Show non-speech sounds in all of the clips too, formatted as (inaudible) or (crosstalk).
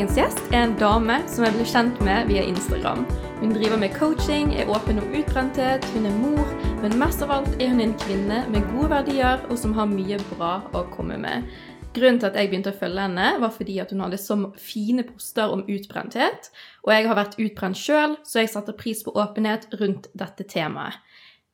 Dagens gjest er en dame som jeg ble kjent med via Instagram. Hun driver med coaching, er åpen om utbrenthet, hun er mor, men mest av alt er hun en kvinne med gode verdier og som har mye bra å komme med. Grunnen til at jeg begynte å følge henne, var fordi at hun hadde så fine poster om utbrenthet, og jeg har vært utbrent sjøl, så jeg satte pris på åpenhet rundt dette temaet.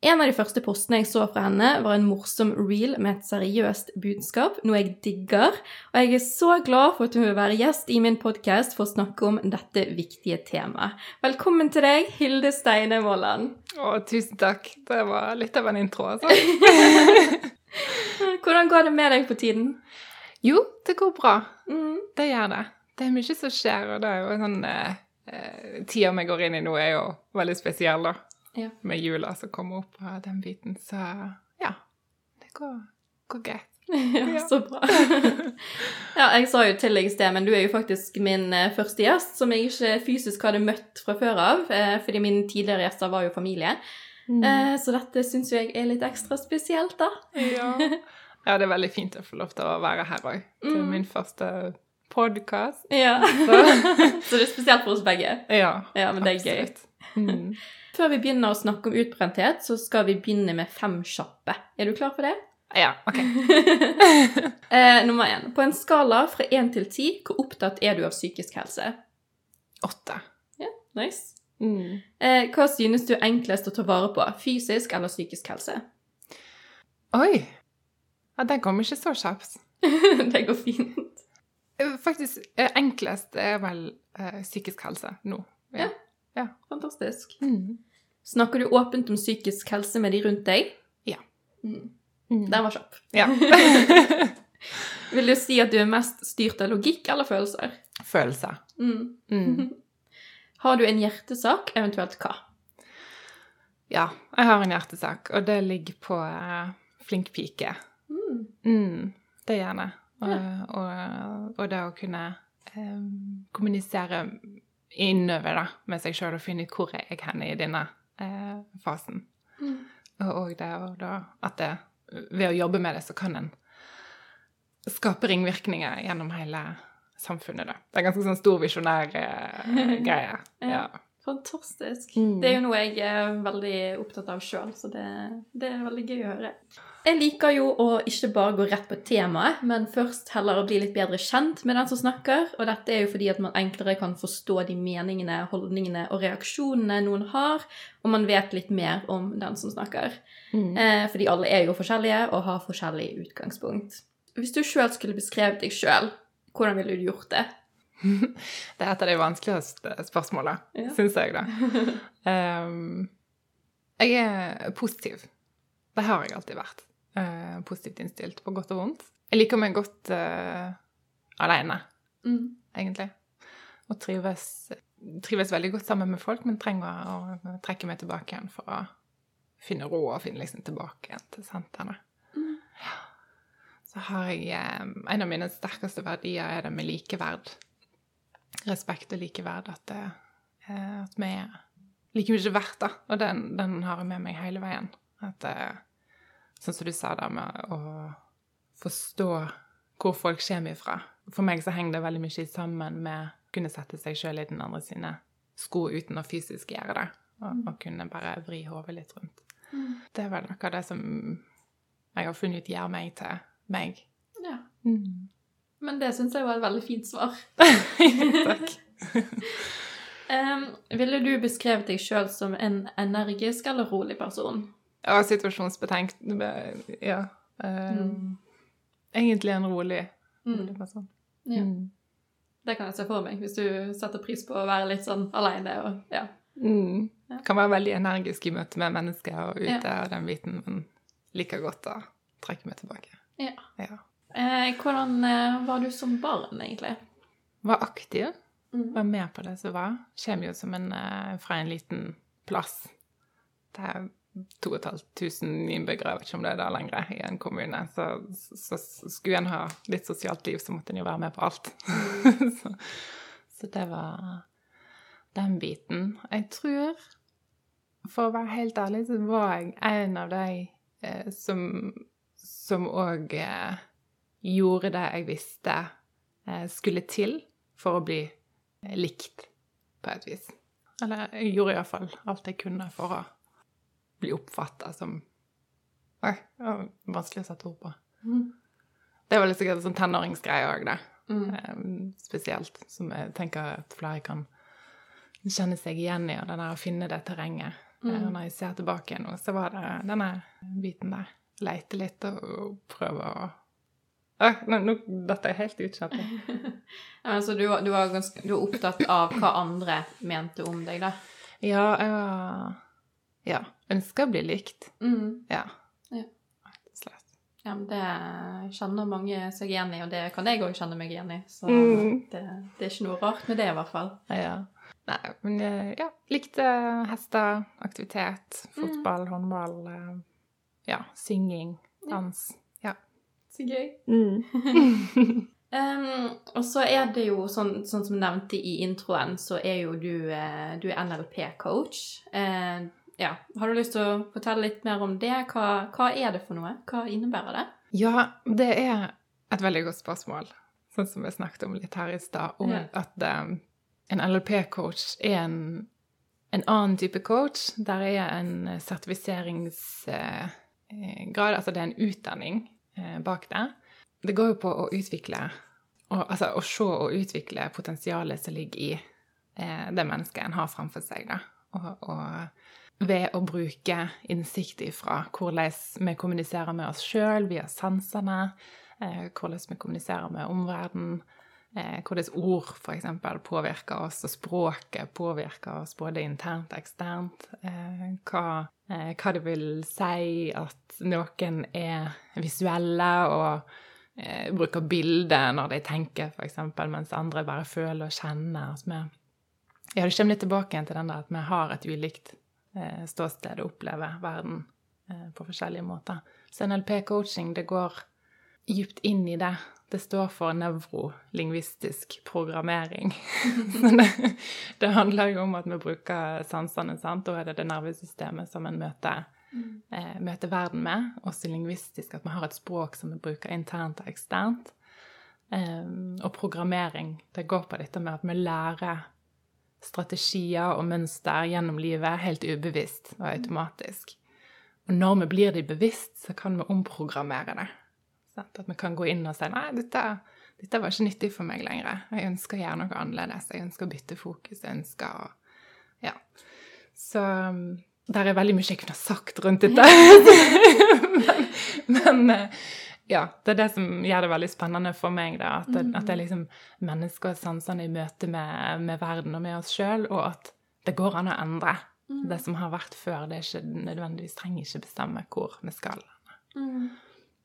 En av de første postene jeg så fra henne, var en morsom reel med et seriøst budskap, noe jeg digger. Og jeg er så glad for at hun vil være gjest i min podkast for å snakke om dette viktige temaet. Velkommen til deg, Hilde Steine Måland. Å, tusen takk. Det var litt av en intro, altså. (laughs) Hvordan går det med deg på tiden? Jo, det går bra. Mm. Det gjør det. Det er mye som skjer, og det er jo sånn eh, eh, Tida vi går inn i nå, er jo veldig spesiell, da Ja. med jula som kommer opp og den biten. Så ja, det går, går greit. (laughs) Ja, så bra. (laughs) ja, jeg sa jo til deg i sted, men du er jo faktisk min eh, første gjest som jeg ikke fysisk hadde møtt fra før av, eh, fordi mine tidligere gjester var jo familie. Mm. så dette syns jeg er litt ekstra spesielt, da. Ja. ja, det er veldig fint å få lov til å være her òg. Er Mm. min første podkast. Ja. Så (laughs) så det er spesielt for oss begge. ja, Ja, men det er gøy. Mm. Før vi begynner å snakke om utbrenthet, så skal vi begynne med fem kjappe. Er du klar for det? Ja, OK. (laughs) eh, nummer én. På en skala fra én til ti, hvor opptatt er du av psykisk helse? Åtte. Ja, Nice. Mm. Eh, hva synes du er enklest å ta vare på? Fysisk eller psykisk helse? Oi! Ja, den kom ikke så kjapt. (laughs) det går fint. Eh, Faktisk, eh, enklest er vel eh, psykisk helse nå. Ja. Fantastisk. Mm. Snakker du åpent om psykisk helse med de rundt deg? Ja. Mm. Mm. Den var kjapp. Ja. (laughs) Vil du si at du er mest styrt av logikk eller følelser? Følelser. Mm. Mm. (laughs) Har du en hjertesak, eventuelt hva? Ja, jeg har en hjertesak, og det ligger på uh, flink pike. Mm. Mm. Det gjør det. Og, og, og det å kunne um, kommunisere innover da, med seg sjøl og finne ut hvor jeg hen i denne eh, fasen. Mm. Og, og det og da, at det, ved å jobbe med det, så kan en skape ringvirkninger gjennom hele samfunnet. Da. Det er ganske sånn stor visjonær eh, (laughs) greie. Ja. Fantastisk. Mm. Det er jo noe jeg er veldig opptatt av sjøl, så det, det er veldig gøy å høre. Jeg liker jo å ikke bare gå rett på temaet, men først heller å bli litt bedre kjent med den som snakker. Og dette er jo fordi at man enklere kan forstå de meningene, holdningene og reaksjonene noen har, og man vet litt mer om den som snakker. Mm. Eh, fordi alle er jo forskjellige og har forskjellig utgangspunkt. Hvis du sjøl skulle beskrevet deg sjøl, hvordan ville du gjort det? (laughs) Det er et av de vanskeligste spørsmålene, Ja. syns jeg, da. Um, (laughs) jeg er positiv. Det har jeg alltid vært. Eh, positivt innstilt, på godt og vondt. Jeg liker meg godt uh, aleine, Mm. egentlig. Og trives, trives veldig godt sammen med folk, men trenger å, å trekke meg tilbake igjen for å finne ro og finne liksom tilbake igjen til sentrene. Mm. Så har jeg eh, En av mine sterkeste verdier er det med likeverd. Respekt og likeverd. At, det, eh, at vi er like mye verdt, da. Og den, den har jeg med meg hele veien. At eh, Sånn som du sa der med å forstå hvor folk kommer ifra. For meg så henger det veldig mye sammen med å kunne sette seg sjøl i den andre sine sko uten å fysisk gjøre det. Og, og kunne bare vri hodet litt rundt. Mm. Det er vel noe av det som jeg har funnet ut gjør meg til meg. Ja. Mm. Men det syns jeg var et veldig fint svar. (laughs) Takk. (laughs) um, ville du beskrevet deg sjøl som en energisk eller rolig person? Ja, situasjonsbetenkt. Ja. Um. Egentlig en rolig, Mm. rolig person. Ja. Mm. Det kan jeg se for meg, hvis du setter pris på å være litt sånn aleine og ja. Mm. Ja. Kan være veldig energisk i møte med mennesker og ute Ja. og den biten, men liker godt å trekke meg tilbake. Ja. Ja. Eh, hvordan eh, var du som barn, egentlig? Var aktiv, Mm. var med på det som var. Kommer jo som en, eh, fra en liten plass. Det er 2500 innbyggere, jeg vet ikke om det er det lenger, i en kommune. Så, så, så skulle en ha litt sosialt liv, så måtte en jo være med på alt. (laughs) så, så det var den biten. Jeg tror, for å være helt ærlig, så var jeg en av de eh, som òg eh, gjorde det jeg visste eh, skulle til for å bli likt, på et vis. Eller jeg gjorde iallfall alt jeg kunne for å bli oppfatta som Oi, det var vanskelig å sette ord på. Mm. Det var litt sikkert en sånn tenåringsgreie òg, det. Mm. Eh, spesielt. Som jeg tenker at flere kan kjenne seg igjen i, og det der å finne det terrenget. Eh, Mm. Når jeg ser tilbake nå, så var det denne biten der. Leite litt og, og prøve å ah, nå, nå Dette er helt ut. (laughs) Ja, men så du, du, var ganske, du var opptatt av hva andre mente om deg, da? Ja, jeg var Ja. Ønsker å bli likt. Mm. Ja. Ja. Ja, men det kjenner mange seg igjen i, og det kan jeg òg kjenne meg igjen i. Så Mm. det, det er ikke noe rart med det, i hvert fall. Ja. Nei, men eh, ja. Likte hester, aktivitet, fotball, håndball. eh, Ja, synging, dans. Ja. Så gøy. Mm. (laughs) Um, og så er det jo sånn, sånn som nevnte i introen, så er jo du, eh, du NLP-coach. Eh, ja, Har du lyst til å fortelle litt mer om det? Hva, hva er det for noe? Hva innebærer det? Ja, det er et veldig godt spørsmål, sånn som vi snakket om litt her i stad, om Ja. at um, en LLP-coach er en, en annen type coach. Der er en sertifiseringsgrad, altså det er en utdanning uh, bak det. Det går jo på å utvikle, og, altså å se og utvikle potensialet som ligger i uh, det mennesket en har framfor seg, da. Og, og ved å bruke innsikt ifra hvordan vi kommuniserer med oss sjøl via sansene, eh, hvordan vi kommuniserer med omverdenen, eh, hvordan ord f.eks. påvirker oss, og språket påvirker oss både internt og eksternt. Eh, hva, hva det vil si at noen er visuelle og bruker bilder når de tenker, f.eks., mens andre bare føler og kjenner. Vi, ja, det kommer litt tilbake til den der at vi har et ulikt ståsted og opplever verden eh, på forskjellige måter. Så NLP-coaching, det går djupt inn i det. Det står for nevrolingvistisk programmering. (laughs) Det, det handler jo om at vi bruker sansene, sant? Da er det det nervesystemet som en møter, eh, møter verden med. Også lingvistisk, at vi har et språk som vi bruker internt og eksternt. Eh, og programmering, det går på dette med at vi lærer strategier og mønster gjennom livet helt ubevisst og automatisk. Og når vi blir de bevisst, så kan vi omprogrammere det. At vi kan gå inn og si nei, dette, dette var ikke nyttig for meg lenger. Jeg ønsker å gjøre noe annerledes. Jeg ønsker å bytte fokus. Jeg ønsker å Ja. Så um, der er veldig mye jeg kunne ha sagt rundt dette. (laughs) men, men eh, ja, det er det som gjør det veldig spennende for meg. Da, at, det, at det er liksom mennesker og sansene i møte med, med verden og med oss sjøl, og at det går an å endre. Det som har vært før, det er ikke nødvendigvis trenger ikke bestemme hvor vi skal. Mm.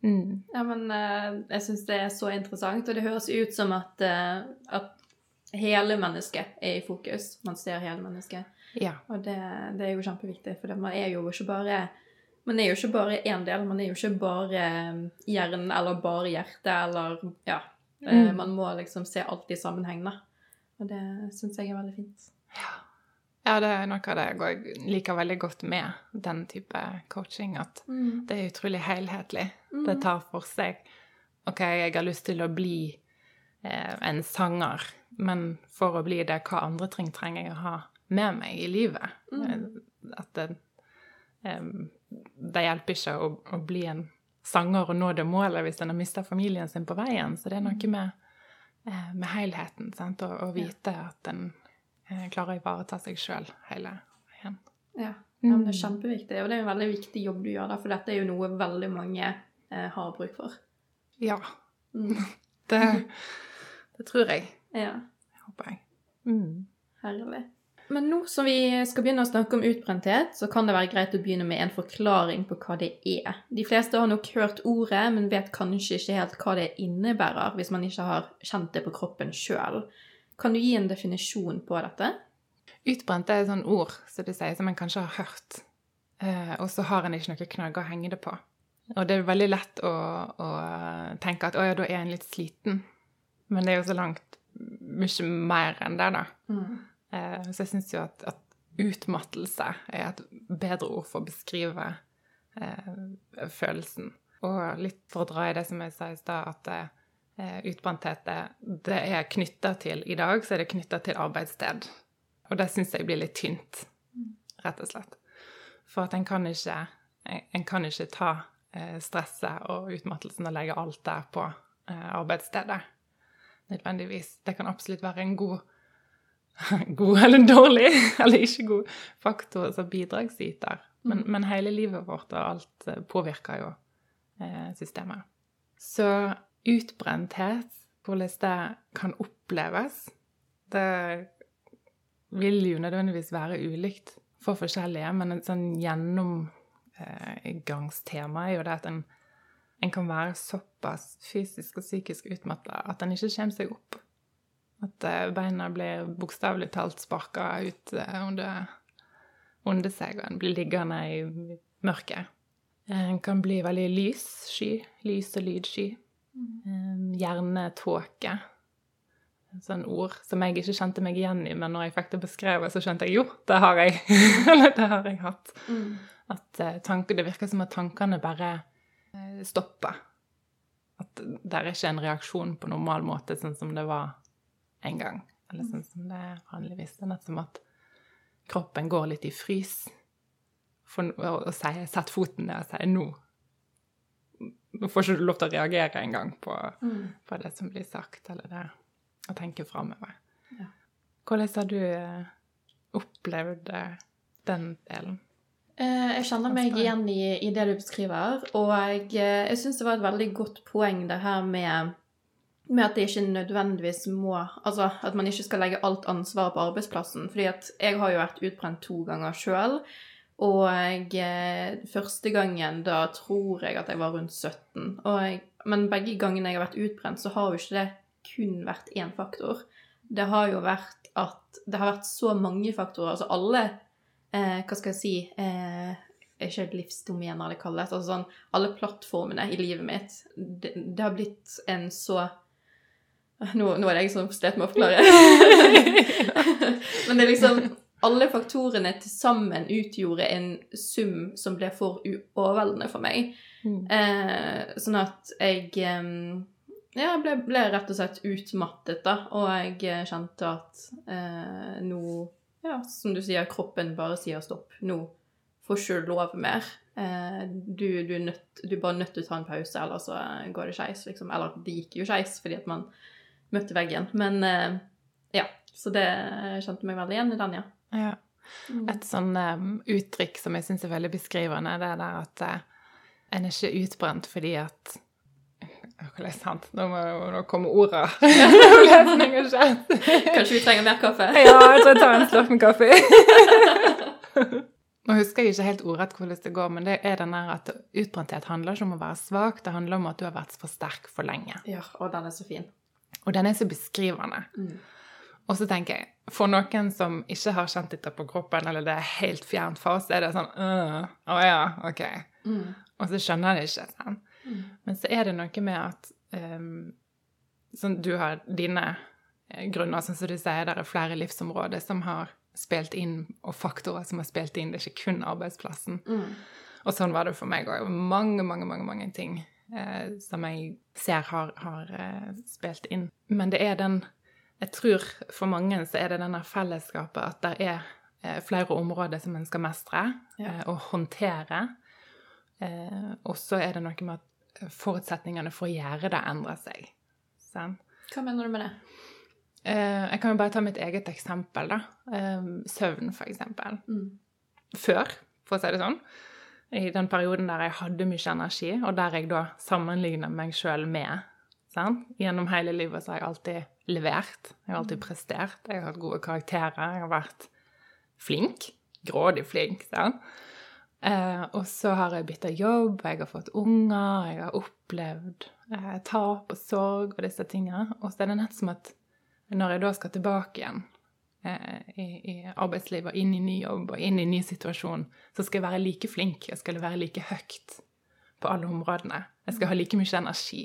Mm. Ja, men eh, jeg syns det er så interessant, og det høres ut som at, eh, at hele mennesket er i fokus. Man ser hele mennesket. Ja. Og det, det er jo kjempeviktig, for man er jo ikke bare man er jo ikke bare én del, man er jo ikke bare eh, hjernen eller bare hjertet eller Ja. Eh, Mm. Man må liksom se alt i sammenheng, da. Og det syns jeg er veldig fint. ja, det er noe av det jeg liker veldig godt med den type coaching. At det er utrolig helhetlig. Det tar for seg OK, jeg har lyst til å bli eh, en sanger, men for å bli det, hva andre ting trenger jeg å ha med meg i livet? Eh, At det, det hjelper ikke å, å bli en sanger og nå det målet hvis en har mista familien sin på veien. Så det er noe med, eh, med helheten, sant? Og, å vite at en eh, klarer å ivareta seg sjøl hele veien. Ja. ja, men det er Mm. kjempeviktig. Og det er en veldig viktig jobb du gjør, der, for dette er jo noe veldig mange eh, har bruk for. Ja, Mm. det, (laughs) det tror jeg. Ja, Håper jeg. Mm. herlig. Men nå som vi skal begynne å snakke om utbrenthet, så kan det være greit å begynne med en forklaring på hva det er. De fleste har nok hørt ordet, men vet kanskje ikke helt hva det innebærer, hvis man ikke har kjent det på kroppen sjøl. Kan du gi en definisjon på dette? Utbrent er et sånt ord som du sier, som en kanskje har hørt, eh, og så har en ikke noen knagger å henge det på. Og det er veldig lett å, å tenke at å ja, da er en litt sliten. Men det er jo så langt mye mer enn det, da. Eh, så jeg syns jo at, at utmattelse er et bedre ord for å beskrive eh, følelsen. Og litt for å dra i det som jeg sa i stad, at eh, eh, utbrenthet det er knytta til I dag så er det knytta til arbeidssted. Og det syns jeg blir litt tynt, rett og slett. For at en kan ikke, en kan ikke ta eh, stresset og utmattelsen og legge alt der på eh, arbeidsstedet. Nødvendigvis. Det kan absolutt være en god (laughs) god eller dårlig, eller ikke god faktor som bidragsyter. Men, men, hele livet vårt og alt påvirker jo eh, systemet. Så utbrenthet, hvordan det kan oppleves, det vil jo nødvendigvis være ulikt for forskjellige, men et sånn gjennomgangstema er jo det at en, en kan være såpass fysisk og psykisk utmatta at en ikke kommer seg opp. At eh, beina blir bokstavelig talt sparka ut eh, under, under seg, og en blir liggende i mørket. En kan bli veldig lyssky. Lys- og lydsky. Mm. Hjernetåke. Sånn ord som jeg ikke kjente meg igjen i, men når jeg fikk det beskrevet, så skjønte jeg jo, det har jeg. (laughs) Eller det har jeg hatt. Mm. At tanken, Det virker som at tankene bare stopper. At det er ikke en reaksjon på normal måte, sånn som det var en gang. Eller sånn som det er vanligvis. Det er nett som at kroppen går litt i frys. For å, å si, sette foten ned og si 'nå nå får ikke du lov til å reagere engang på, mm. på det som blir sagt, eller det å tenke framover. Ja. Hvordan har du eh, opplevd eh, den delen? Eh, jeg kjenner meg igjen i, i, det du beskriver, og jeg, jeg syns det var et veldig godt poeng det her med, med at det ikke nødvendigvis må Altså at man ikke skal legge alt ansvaret på arbeidsplassen. fordi at jeg har jo vært utbrent to ganger sjøl. Og jeg, første gangen, da tror jeg at jeg var rundt 17. Jeg, men begge gangene jeg har vært utbrent, så har jo ikke det kun vært én faktor. Det har jo vært at det har vært så mange faktorer. Altså alle eh, Hva skal jeg si eh, Ikke livsdomener det kalles. Altså sånn Alle plattformene i livet mitt. Det, det har blitt en så nå, nå, er det jeg som slet med å forklare. (laughs) Men det er liksom alle faktorene til sammen utgjorde en sum som ble for overveldende for meg. Mm. Eh, sånn at jeg eh, ja, ble, ble, rett og slett utmattet, da. Og jeg eh, kjente at eh, nå Ja, som du sier, kroppen bare sier stopp. Nå får ikke du lov mer. Eh, du, du, nødt, du bare nødt til å ta en pause, eller så går det skeis, liksom. Eller det gikk jo skeis fordi at man møtte veggen. Men eh, ja. Så det kjente meg veldig igjen i den, ja. Ja. Mm. Et sånn um, uttrykk som jeg syns er veldig beskrivende, det er der at uh, en er ikke utbrent fordi at (laughs) er sant? Nå, må, nå kommer orda. (laughs) Kanskje vi trenger mer kaffe? (laughs) ja, jeg tror jeg tar en slurk med kaffe. Nå husker jeg ikke helt ordrett hvordan det går, men det er den der at utbrenthet handler ikke om å være svak, det handler om at du har vært for sterk for lenge. Ja, og den er så fin. Og den er så beskrivende. Mm. Og så tenker jeg, for noen som ikke har kjent dette på kroppen, eller det er helt fjernt for oss, er det sånn Å uh, ja, OK. Mm. Og så skjønner de ikke. Sånn. Mm. Men så er det noe med at um, sånn, Du har dine eh, grunner, sånn som du sier, det er flere livsområder som har spilt inn, og faktorer som har spilt inn. Det er ikke kun arbeidsplassen. Mm. Og sånn var det for meg òg. Mange, mange, mange, mange ting eh, som jeg ser har, har eh, spilt inn. Men det er den jeg tror for mange så er det denne fellesskapet at det er eh, flere områder som en skal mestre ja. Eh, og håndtere. Eh, og så er det noe med at forutsetningene for å gjøre det endrer seg. Sånn? Hva mener du med det? Jeg kan jo bare ta mitt eget eksempel, da. Søvn, for eksempel. Mm. Før, for å si det sånn. I den perioden der jeg hadde mye energi, og der jeg da sammenligner meg sjøl med sant? Gjennom hele livet så har jeg alltid levert. Jeg har alltid mm. prestert. Jeg har hatt gode karakterer. Jeg har vært flink. Grådig flink. sant? Eh, og så har jeg bytta jobb, jeg har fått unger, jeg har opplevd eh, tap og sorg og disse tingene. Og så er det nett som at når jeg da skal tilbake igjen i, i, arbeidslivet, inn i ny jobb og inn i ny situasjon, så skal jeg være like flink, jeg skal være like høyt på alle områdene. Jeg skal ha like mye energi.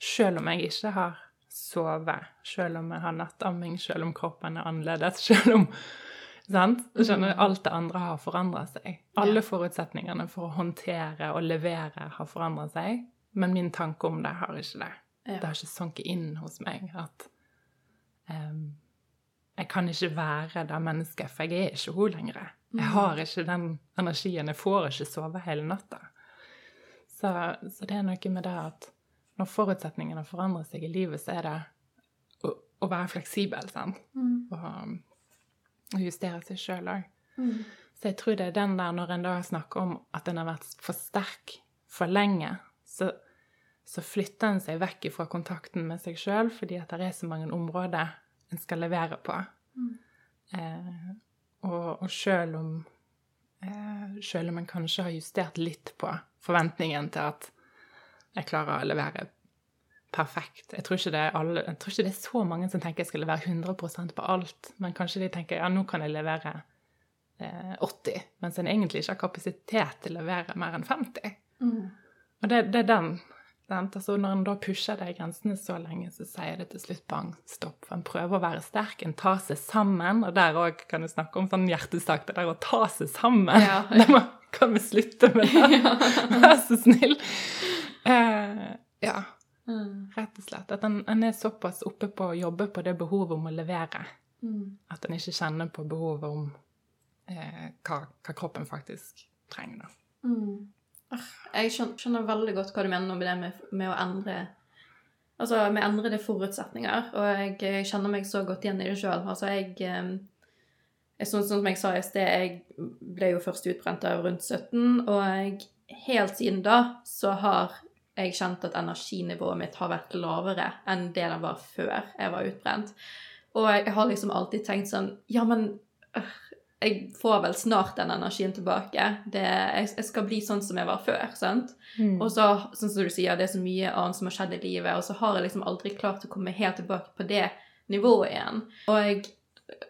Selv om jeg ikke har sovet, selv om jeg har nattamming, selv om kroppen er annerledes, (laughs) selv om sant? Skjønner du? Alt det andre har forandra seg. Alle forutsetningene for å håndtere og levere har forandra seg, men min tanke om det har ikke det. Det har ikke sunket inn hos meg at em, jeg kan ikke være det mennesket, for jeg er ikke hun lenger. Jeg har ikke den energien. Jeg får ikke sove hele natta. Så, så det er noe med det at når forutsetningene forandrer seg i livet, så er det å, å være fleksibel, sant? Og, og justere seg sjøl òg. Så jeg tror det er den der når en da snakker om at en har vært for sterk for lenge, så, så flytter en seg vekk fra kontakten med seg sjøl fordi at det er så mange områder en skal levere på. Eh, og og sjøl om eh, Selv om en kanskje har justert litt på forventningen til at jeg klarer å levere perfekt. Jeg tror, ikke det er alle, jeg tror ikke det er så mange som tenker jeg skal levere 100% på alt, men kanskje de tenker ja, nå kan jeg levere eh, 80, mens en egentlig ikke har kapasitet til å levere mer enn 50. Og det, det er den. Altså, når en da pusher de grensene så lenge, så sier det til slutt bang, stopp. For en prøver å være sterk, en tar seg sammen. Og der òg kan du snakke om sånn hjertesak, det der å ta seg sammen. Ja. (laughs) Det må, kan vi slutte med det? (laughs) Vær så snill. Eh, ja, rett og slett. At en, en er såpass oppe på å jobbe på det behovet om å levere. At en ikke kjenner på behovet om eh, hva, hva kroppen faktisk trenger. da. Jeg skjønner, veldig godt hva du mener med det med, med å endre Altså med endrede forutsetninger. Og jeg, jeg kjenner meg så godt igjen i det sjøl. Altså jeg, eh, jeg sånn som jeg sa i sted, jeg ble jo først utbrent av rundt 17, og jeg, helt siden da så har jeg kjent at energinivået mitt har vært lavere enn det det var før jeg var utbrent. Og jeg har liksom alltid tenkt sånn Ja, men øh, jeg får vel snart den energien tilbake. Det, jeg, jeg skal bli sånn som jeg var før. sant? Og så, sånn som du sier, det er så mye annet som har skjedd i livet, og så har jeg liksom aldri klart å komme helt tilbake på det nivået igjen. Og jeg,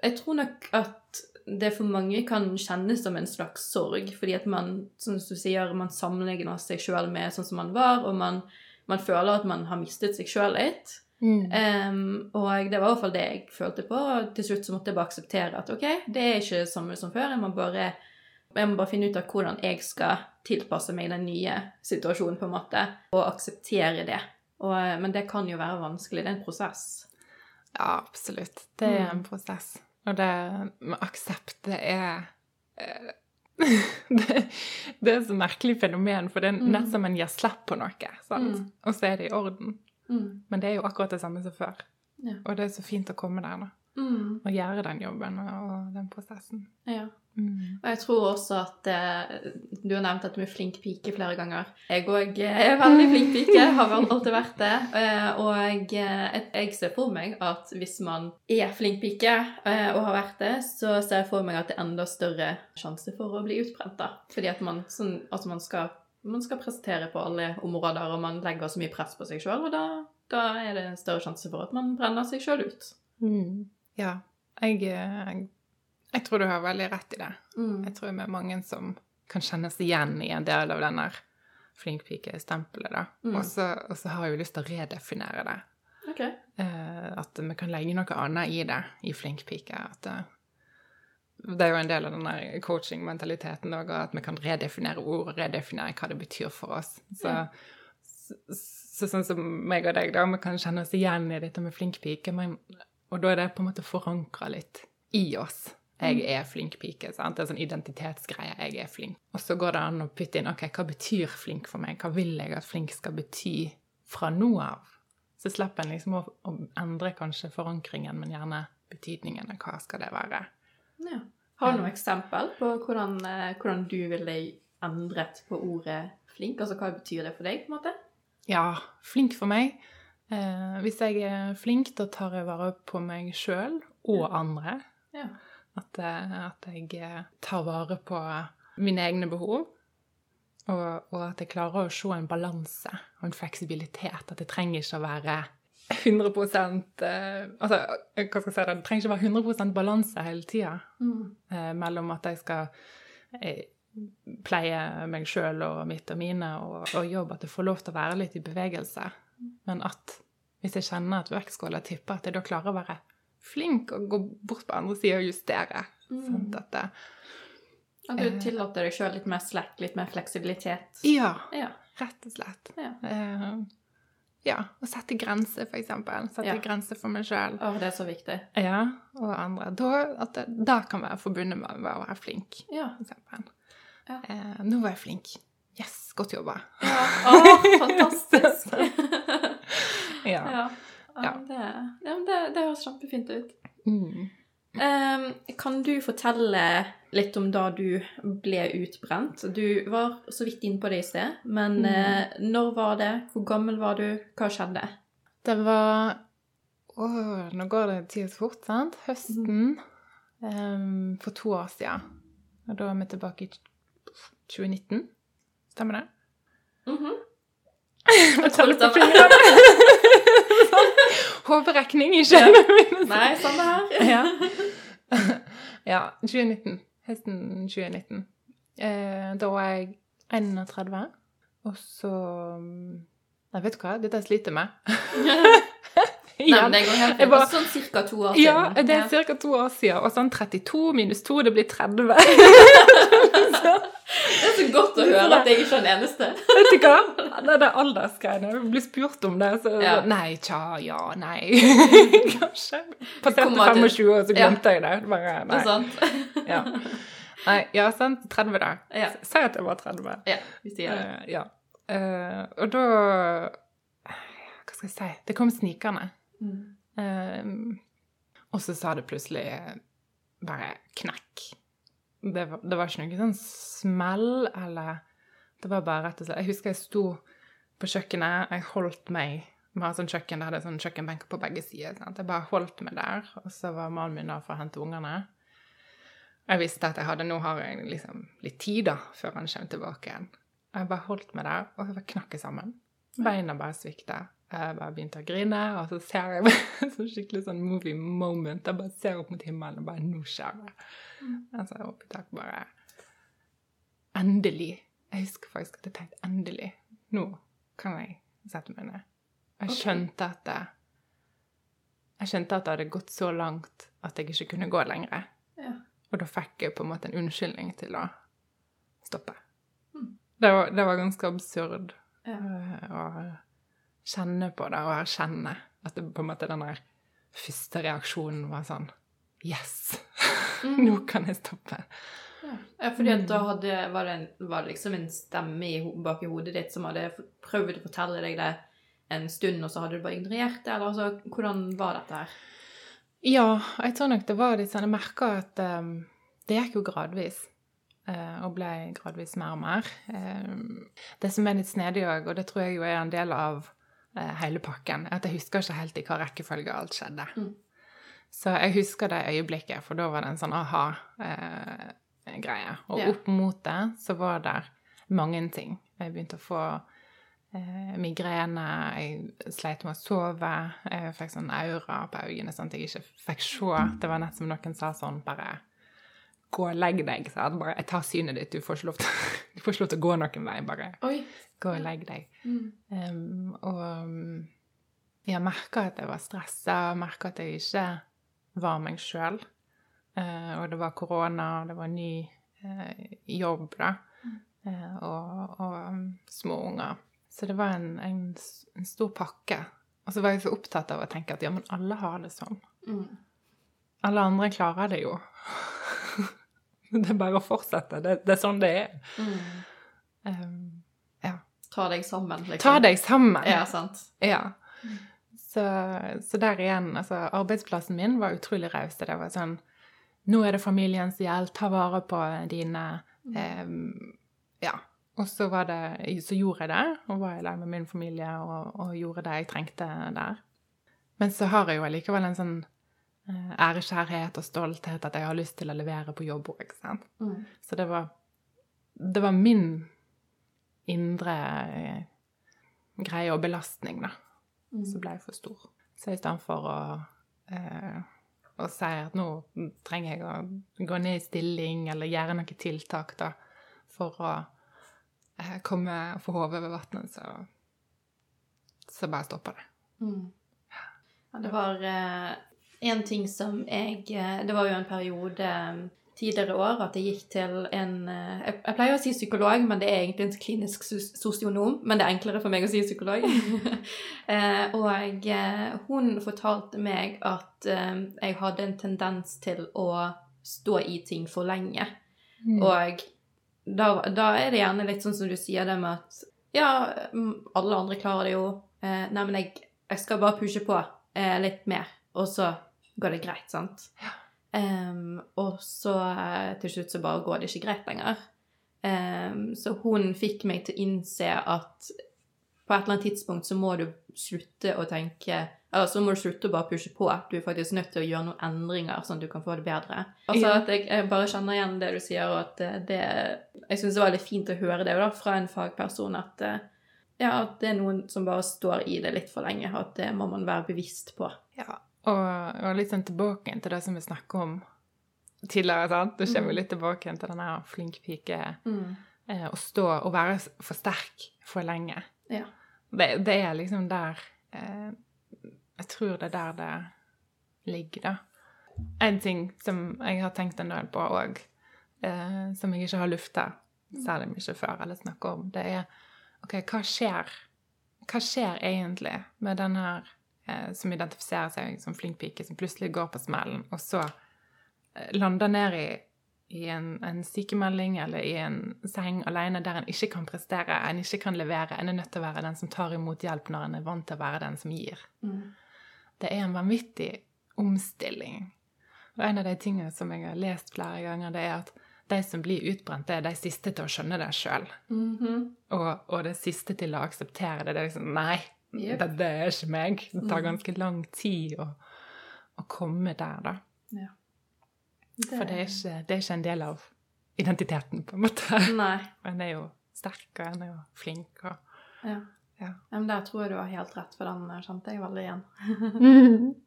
jeg tror nok at det for mange kan kjennes som en slags sorg, fordi at man, som du sier, man sammenligner seg sjøl med sånn som man var, og man, man føler at man har mistet seg sjøl litt. Em, og det var i hvert fall det jeg følte på. og Til slutt så måtte jeg bare akseptere at ok, det er ikke det samme som før. Jeg må bare, jeg må bare finne ut av hvordan jeg skal tilpasse meg den nye situasjonen, på en måte, og akseptere det. Og, men det kan jo være vanskelig. Det er en prosess. Ja, absolutt. Det er en prosess. Og det med aksept, det er eh, (laughs) det, det er et så merkelig fenomen, for det er nesten som en gir slipp på noe, sant? og så er det i orden. Men det er jo akkurat det samme som før. Ja. Og det er så fint å komme der, nå. Mm. Og gjøre den jobben og, den prosessen. Ja. Mm. Og jeg tror også at eh, Du har nevnt at du er flink pike flere ganger. Jeg òg er veldig flink pike, har vel alltid vært det. Eh, og jeg, eh, ser for meg at hvis man er flink pike eh, og har vært det, så ser jeg for meg at det er enda større sjanse for å bli utbrent. da. Fordi at man, sånn, altså man, skal, man skal prestere på alle områder, og man legger så mye press på seg sjøl, og da, da er det større sjanse for at man brenner seg sjøl ut. Mm. Ja. Jeg, jeg, jeg tror du har veldig rett i det. Mm. Jeg tror vi er mange som kan kjennes igjen i en del av den der flinkpike-stempelet, da. Mm. Og så og så har jeg jo lyst til å redefinere det. Okay. Eh, at vi kan legge noe annet i det, i flinkpike. At det, er jo en del av den der coaching-mentaliteten òg, at vi kan redefinere ord og redefinere hva det betyr for oss. Så, så, så sånn som meg og deg, da, vi kan kjenne oss igjen i dette med flinkpike, men, og da er det på en måte forankra litt i oss. Jeg er flink pike. sant? Det er sånn identitetsgreie. Jeg er flink. Og så går det an å putte inn ok, hva betyr flink for meg? Hva vil jeg at flink skal bety fra nå av? Så slipper en liksom å, å endre kanskje forankringen, men gjerne betydningen. av Hva skal det være? Ja. Har du noe eksempel på hvordan, eh, hvordan du ville endret på ordet flink? Altså hva betyr det for deg, på en måte? Ja, flink for meg. Eh, hvis jeg er flink, da tar jeg vare på meg sjøl og andre. Ja. At, eh, at jeg eh, tar vare på mine egne behov. Og, og at jeg klarer å se en balanse og en fleksibilitet. At jeg trenger ikke å være 100 eh, Altså, hva skal jeg si det? Det trenger ikke være 100 balanse hele tida eh, mellom at jeg skal eh, pleie meg sjøl og mitt og mine og, og jobb, at jeg får lov til å være litt i bevegelse. Men at hvis jeg kjenner at vektskåla tipper, at jeg da klarer å være flink og gå bort på andre sida og justere. Sant? At det, At du tillater deg sjøl litt mer slack, litt mer fleksibilitet. ja, Ja. rett og slett. Ja. Ja, å sette grenser, eksempel. Sette Ja. grenser for meg sjøl. Og det er så viktig. Ja, og andre. Da, at det, da kan være forbundet med å være flink, Ja. f.eks. Ja. Eh, nå var jeg flink. Yes, godt jobba. ja. (laughs) Oh, fantastisk. (laughs) Ja. ja. Ja. Det, det, det høres kjempefint ut. Mm. Um, kan du fortelle litt om da du ble utbrent? Du var så vidt inne på det i sted, men Mm. eh, når var det? Hvor gammel var du? Hva skjedde? Det var Åh, nå går det tida så fort, sant? Høsten em, for to år siden. Og da er vi tilbake i 2019. Stemmer det? Mhm. (laughs) Jeg teller på fingrene. (laughs) Sånn Hoderekning, ikke Ja. mine. Nei, samme her. (laughs) Ja. ja, 2019. Høsten 2019. Eh, da var jeg 31, og så Nei, vet du hva? Dette sliter jeg med. (laughs) Nei, men det går helt fint. bare- Sånn cirka to år siden. Ja, det er ca. to år siden. Og sånn 32 minus 2, det blir 30. (laughs) Det er så godt å høre at jeg ikke er den eneste. Vet du hva? Det er det aldersgreiene. Jeg blir spurt om det, så Ja. Nei, tja, ja, nei. (laughs) Kanskje. Passerte kommer til- 25, og så Ja. glemte jeg det. Bare, Det er sant. Ja. Nei, ja, sant. 30, da. Ja. Si at jeg var 30. Ja, vi sier det. Uh, ja. Uh, og da Hva skal jeg si? Det kom snikende. Mm. Uh, og så sa det plutselig bare knekk. Det var, det var ikke noe sånn smell, eller Det var bare rett og slett Jeg husker jeg sto på kjøkkenet, jeg holdt meg Vi har sånn kjøkken der det er sånn kjøkkenbenker på begge sider. Sant? Jeg bare holdt meg der, og så var mannen min der for å hente ungene. Jeg visste at jeg hadde, nå har jeg liksom litt tid da, før han kommer tilbake igjen. Jeg bare holdt meg der, og så bare knakk jeg sammen. Beina bare svikta. Jeg bare begynte å grine, og så ser jeg (laughs) så skikkelig sånn movie moment. Jeg bare ser opp mot himmelen og bare Nå skjer det. Altså, jeg opp i tak bare Endelig. Jeg husker faktisk at jeg tenkte endelig. Nå kan jeg sette meg ned. Jeg skjønte at det Jeg skjønte at det hadde gått så langt at jeg ikke kunne gå lenger. Ja. Og da fikk jeg på en måte en unnskyldning til å stoppe. Mm. Det, var, det var ganske absurd Ja. eh, å kjenne på det og erkjenne at det på en måte den der første reaksjonen var sånn Yes! (laughs) Nå kan jeg stoppe. Ja. fordi at da hadde, var, det en, var det liksom en stemme i, bak i hodet ditt som hadde prøvd å fortelle deg det en stund, og så hadde du bare ignorert det? Eller altså, hvordan var dette her? Ja, jeg tror nok det var litt sånn Jeg merka at um, det gikk jo gradvis. Uh, og ble gradvis mer og mer. Uh, det som er litt snedig òg, og det tror jeg jo er en del av hele pakken, at jeg husker ikke helt i hva rekkefølge alt skjedde. Mm. Så jeg husker det øyeblikket, for da var det en sånn aha-greie. og Ja. opp mot det så var det mange ting. Jeg begynte å få eh, migrene, jeg sleit med å sove, jeg fikk sånn aura på øynene sånn at jeg ikke fikk se. Det var nett som noen sa sånn bare Gå og legg deg. sa jeg, bare, jeg tar synet ditt, du får ikke lov til, du får ikke lov til å gå noen vei. Bare Oi. gå og legg deg. Mm. Um, og jeg merka at jeg var stressa, merka at jeg ikke var meg sjøl. og det var korona, det var ny uh, jobb, da. Uh, og og um, små unger. Så det var en, en, en stor pakke. Og så var jeg så opptatt av å tenke at ja, men alle har det sånn. Mm. Alle andre klarer det jo. (laughs) det er bare å fortsette. Det, det er sånn det er. Mm. Um, ja. Ta deg sammen, liksom. Ta deg sammen. Ja, sant. Ja. Så, så der igjen, altså arbeidsplassen min var utrolig raus. Det var sånn Nå er det familiens gjeld, ta vare på dine um, Ja. Og så var det Så gjorde jeg det, og var i lag med min familie og, og gjorde det jeg trengte der. Men så har jeg jo allikevel en sånn ærekjærhet og stolthet at jeg har lyst til å levere på jobb òg. Mm. Så det var Det var min indre eh, greie og belastning, da Mm. som ble for stor. Så istedenfor å, eh, å si at nå trenger jeg å gå ned i stilling eller gjøre noen tiltak da, for å eh, komme og få hodet over vannet, så, så bare stoppa det. Mm. Ja, det var eh, en ting som jeg eh, Det var jo en periode tidligere år at jeg gikk til en eh, Jeg, pleier å si psykolog, men det er egentlig en klinisk sosionom. Men det er enklere for meg å si psykolog. (laughs) eh, og eh, hun fortalte meg at eh, jeg hadde en tendens til å stå i ting for lenge. Mm. Og da, da er det gjerne litt sånn som du sier det med at ja, mm, alle andre klarer det jo. Eh, nei, men jeg, jeg skal bare pushe på eh, litt mer, og så går det greit, sant? Em, og så eh, til slutt så bare går det ikke greit lenger. Um, så hun fikk meg til å innse at på et eller annet tidspunkt så må du slutte å tenke Eller så må du slutte å bare pushe på. Du er faktisk nødt til å gjøre noen endringer, sånn at du kan få det bedre. Altså Ja. at jeg, jeg bare kjenner igjen det du sier, og at det, det Jeg syns det var litt fint å høre det da, fra en fagperson, at eh, ja, at det er noen som bare står i det litt for lenge, og at det må man være bevisst på. Ja, og, og litt sånn tilbake til det som vi snakket om tidligere, sant? Da kommer vi Mm. litt tilbake til denne flink pike, Mm. eh, å stå og være for sterk for lenge. Ja. Det, det er liksom der eh, Jeg tror det er der det ligger, da. En ting som jeg har tenkt en del på òg, eh, som jeg ikke har lufta særlig mye før, eller snakka om, det er OK, hva skjer? Hva skjer egentlig med den her som identifiserer seg som flink pike, som plutselig går på smellen, og så eh, lander ned i i en, en sykemelding eller i en seng alene der en ikke kan prestere, en ikke kan levere, en er nødt til å være den som tar imot hjelp når en er vant til å være den som gir. Mm. Det er en vanvittig omstilling. Og en av de tingene som jeg har lest flere ganger, det er at de som blir utbrent, det er de siste til å skjønne det sjøl. Mhm. Og, og det siste til å akseptere det. Det er liksom Nei, Jep. det, det er ikke meg. Det tar Mm. ganske lang tid å, å komme der, da. Ja. For det er, ikke, det er ikke en del av identiteten, på en måte. Nei. (laughs) En er jo sterk, og en er jo flink, og Ja. Ja. Men der tror jeg du har helt rett, for den eh, kjente jeg veldig igjen. (laughs)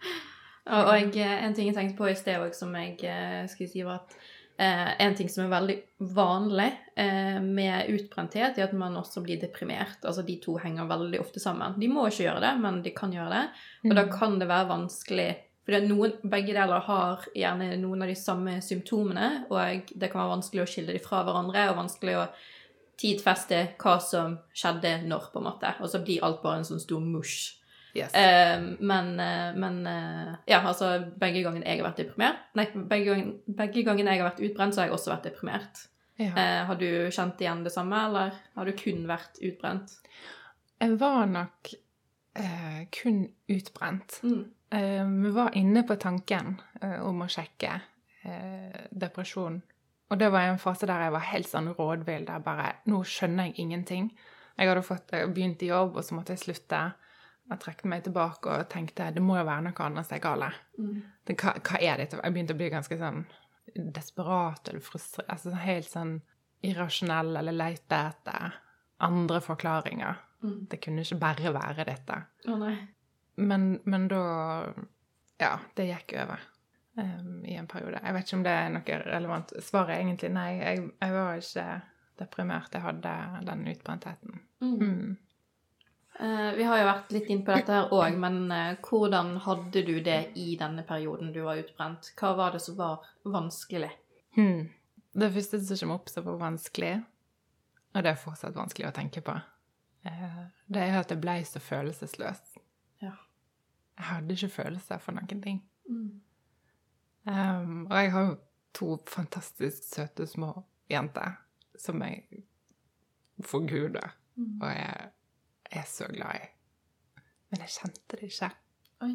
Og, og jeg, en ting jeg tenkte på i sted òg, som jeg eh, skulle si, var at eh, en ting som er veldig vanlig eh, med utbrenthet, er at man også blir deprimert. Altså de to henger veldig ofte sammen. De må ikke gjøre det, men de kan gjøre det. Og da kan det være vanskelig For noen, begge deler har gjerne noen av de samme symptomene, og det kan være vanskelig å skille dem fra hverandre, og vanskelig å tidfeste hva som skjedde når, på en måte. Og så blir alt bare en sånn stor mush. Yes. Eh, men men eh, ja, altså begge gangene jeg har vært deprimert Nei, begge gangene, begge gangene jeg har vært utbrent, så har jeg også vært deprimert. ja. Eh, har du kjent igjen det samme, eller har du kun vært utbrent? Jeg var nok eh, kun utbrent. Mm. Eh, Vi var inne på tanken eh, om å sjekke eh, depresjon. Og det var en fase der jeg var helt sånn rådvill, der bare Nå skjønner jeg ingenting. Jeg hadde fått, begynt i jobb, og så måtte jeg slutte. Jeg trakk meg tilbake og tenkte det må jo være noe annet som er galt. Mm. Hva, hva er dette? Jeg begynte å bli ganske sånn desperat eller frustrert. Altså helt sånn irrasjonell eller leite etter andre forklaringer. Mm. Det kunne ikke bare være dette. Å nei. Men, men da Ja, det gikk over Um, i en periode. Jeg vet ikke om det er noe relevant. Svaret er egentlig nei. Jeg, jeg var ikke deprimert. Jeg hadde den utbrentheten. Mm. Mm. Eh, vi har jo vært litt inn på dette her òg, men eh, hvordan hadde du det i denne perioden du var utbrent? Hva var det som var vanskelig? Hmm. Det første som kommer opp som var vanskelig, og det er fortsatt vanskelig å tenke på, eh, det er at jeg ble så følelsesløs. Ja. Jeg hadde ikke følelser for noen ting. Mm. Um, og jeg har jo to fantastisk søte små jenter som jeg forguder, Mm. og jeg er så glad i. Men jeg kjente det ikke. Oi.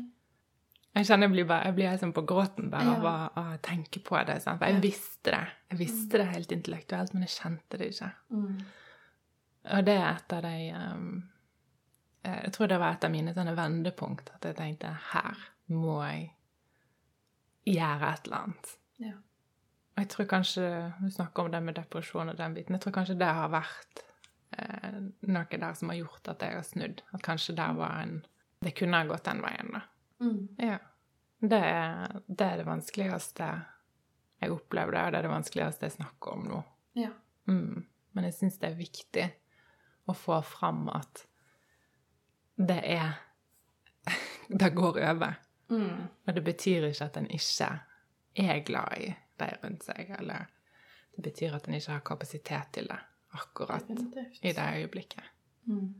Jeg kjenner jeg blir, bare, jeg blir helt sånn på gråten bare av Ja. å, tenke på det. Sant? For jeg Ja. visste det. Jeg visste det helt intellektuelt, men jeg kjente det ikke. Mm. Og det er et av de um, eh, Jeg tror det var et av mine sånne vendepunkt. At jeg tenkte her må jeg gjøre et eller annet. Ja. Og jeg tror kanskje Du snakker om det med depresjon og den biten. Jeg tror kanskje det har vært eh, noe der som har gjort at jeg har snudd. At kanskje der var en Det kunne ha gått den veien, da. Mm. Ja. Det er, det er det vanskeligste jeg opplevde, og det er det vanskeligste jeg snakker om nå. Ja. Mm. Men jeg syns det er viktig å få fram at det er (laughs) Det går over. Mm. Og det betyr ikke at en ikke er glad i de rundt seg, eller det betyr at en ikke har kapasitet til det akkurat Definitivt. i det øyeblikket. Mm.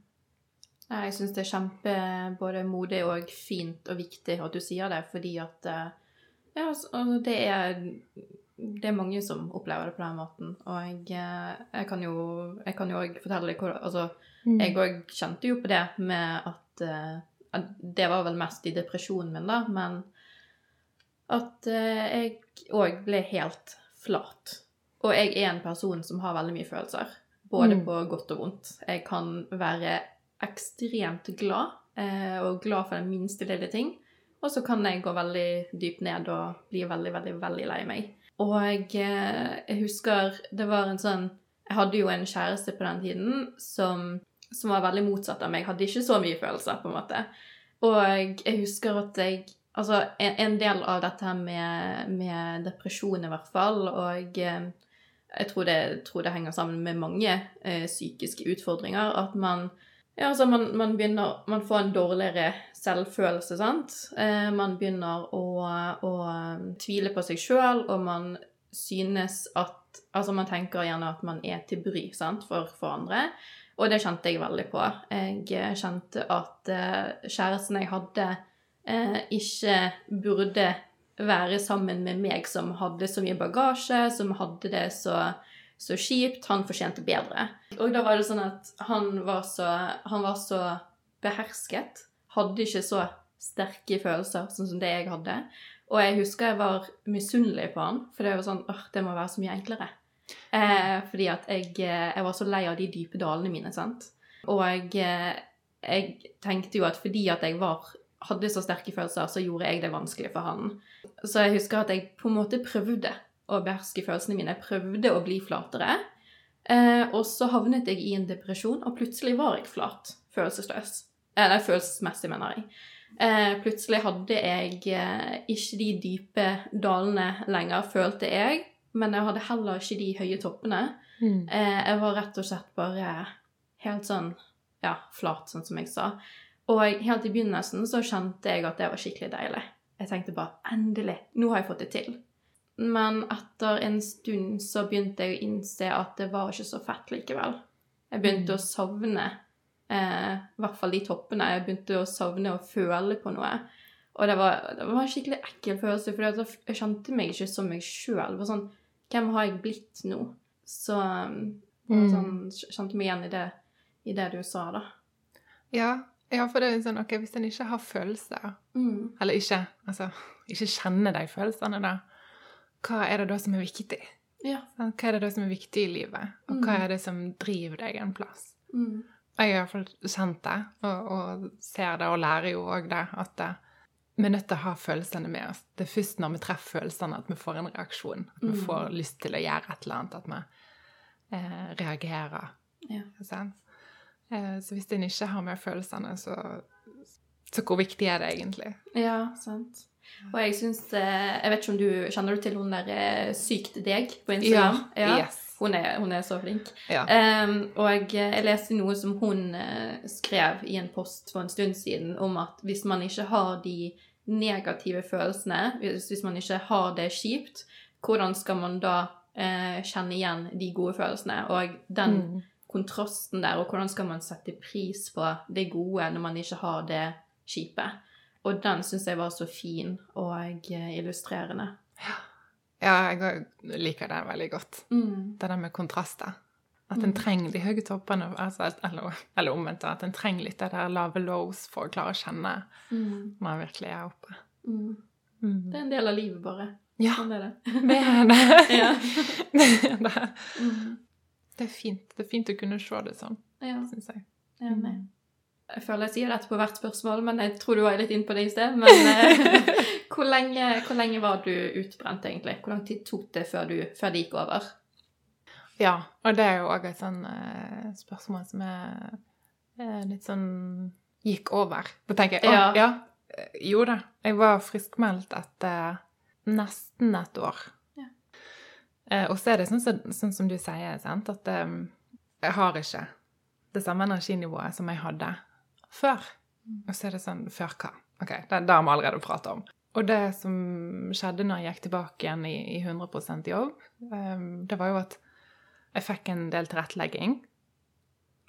Jeg syns det er kjempe både modig og fint og viktig at du sier det, fordi at eh, Ja, altså, altså, det er det er mange som opplever det på den måten. Og jeg, eh, jeg kan jo jeg kan jo også fortelle hvor Altså, jeg òg kjente jo på det med at eh, at Det var vel mest i depresjonen min, da, men at jeg òg ble helt flat. Og jeg er en person som har veldig mye følelser, både Mm. på godt og vondt. Jeg kan være ekstremt glad, eh, og glad for den minste lille ting. Og så kan jeg gå veldig dypt ned og bli veldig, veldig, veldig lei meg. Og jeg, eh, jeg husker det var en sånn Jeg hadde jo en kjæreste på den tiden som, som var veldig motsatt av meg. Jeg hadde ikke så mye følelser, på en måte. Og jeg, husker at jeg Altså, en, en del av dette her med, med depresjon, i hvert fall, og eh, jeg tror det, tror det henger sammen med mange eh, psykiske utfordringer. At man ja, altså man, man begynner Man får en dårligere selvfølelse, sant? Eh, man begynner å, å tvile på seg sjøl, og man synes at Altså, man tenker gjerne at man er til bry sant, for, for andre. Og det kjente jeg veldig på. Jeg kjente at eh, kjæresten jeg hadde, eh, ikke burde være sammen med meg som hadde så mye bagasje, som hadde det så, så kjipt. Han fortjente bedre. Og da var det sånn at han var så, han var så behersket. Hadde ikke så sterke følelser sånn som det jeg hadde. Og jeg husker jeg var misunnelig på han, for det var sånn åh, det må være så mye enklere. Eh, fordi at jeg, eh, jeg var så lei av de dype dalene mine, sant. Og jeg, eh, jeg tenkte jo at fordi at jeg var, hadde så sterke følelser, så gjorde jeg det vanskelig for han. Så jeg husker at jeg på en måte prøvde å beherske følelsene mine. Jeg prøvde å bli flatere. Eh, og så havnet jeg i en depresjon, og plutselig var jeg flat. Følelsesløs. Eller følelsesmessig, mener jeg. Eh, plutselig hadde jeg eh, ikke de dype dalene lenger, følte jeg. Men jeg hadde heller ikke de høye toppene. Mm. Eh, jeg var rett og slett bare helt sånn ja, flat, sånn som jeg sa. Og helt i begynnelsen så kjente jeg at det var skikkelig deilig. Jeg tenkte bare endelig, nå har jeg fått det til. Men etter en stund så begynte jeg å innse at det var ikke så fett likevel. Jeg begynte Mm. å savne eh, i hvert fall de toppene. Jeg begynte å savne å føle på noe. Og det var, det var en skikkelig ekkel følelse, for jeg kjente meg ikke som meg sjøl. Sånn, hvem har jeg blitt nå? Så um, det var Mm. sånn, kjente meg igjen i det, i det du sa, da. Ja, ja, for det er sånn, ok, hvis en ikke har følelser, Mm. eller ikke, altså, ikke kjenner de følelsene da, hva er det da som er viktig? Ja. Hva er det da som er viktig i livet? Og hva Mm. er det som driver deg en plass? Mm. Jeg har i hvert fall kjent det, og, og ser det, og lærer jo òg det, at det, vi er nødt til å ha følelsene med oss. Det er først når vi treffer følelsene at vi får en reaksjon. At vi Mm. får lyst til å gjøre et eller annet. At vi eh, reagerer. Ja. Sant? Eh, så hvis en ikke har med følelsene, så, så hvor viktig er det egentlig? Ja, sant. Og jeg syns eh, Jeg vet ikke om du kjenner du til hun der eh, Sykt deg på Instagram? Yes. Hun, er, hun er så flink. Ja. Um, og jeg, leste noe som hun skrev i en post for en stund siden, om at hvis man ikke har de negative følelsene, hvis man ikke har det kjipt, hvordan skal man da uh, kjenne igjen de gode følelsene? Og den Mm. Kontrasten der, og hvordan skal man sette pris på det gode når man ikke har det kjipe? Og den syns jeg var så fin og eh, illustrerende. ja, jeg liker det veldig godt. Mm. Det der med kontraster. At en Mm. trenger de høye toppene, altså, eller, eller omvendt, at en trenger litt det der lave lows for å klare å kjenne Mm. når en virkelig er oppe. Mm. Mm. Det er en del av livet, bare. Ja, Sånn er det. det er det. (laughs) Ja. (laughs) det, er det. Mm. det er fint. Det er fint å kunne se det sånn, Ja, syns jeg. enig. Jeg føler jeg sier dette på hvert spørsmål, men jeg tror du var litt inne på det i sted. Men (laughs) eh, hvor, lenge, hvor lenge var du utbrent, egentlig? Hvor lang tid tok det før, du, før det gikk over? Ja, og det er jo òg et sånn uh, spørsmål som er uh, litt sånn gikk over. Da tenker jeg å, Ja. ja. Jo da. Jeg var friskmeldt etter nesten et år. Eh, og så er det sånn, sånn som du sier, sant, at um, jeg har ikke det samme energinivået som jeg hadde før. Og så er det sånn Før hva? OK, det, det har vi allerede pratet om. Og det som skjedde når jeg gikk tilbake igjen i, i 100 jobb, um, det var jo at jeg fikk en del tilrettelegging.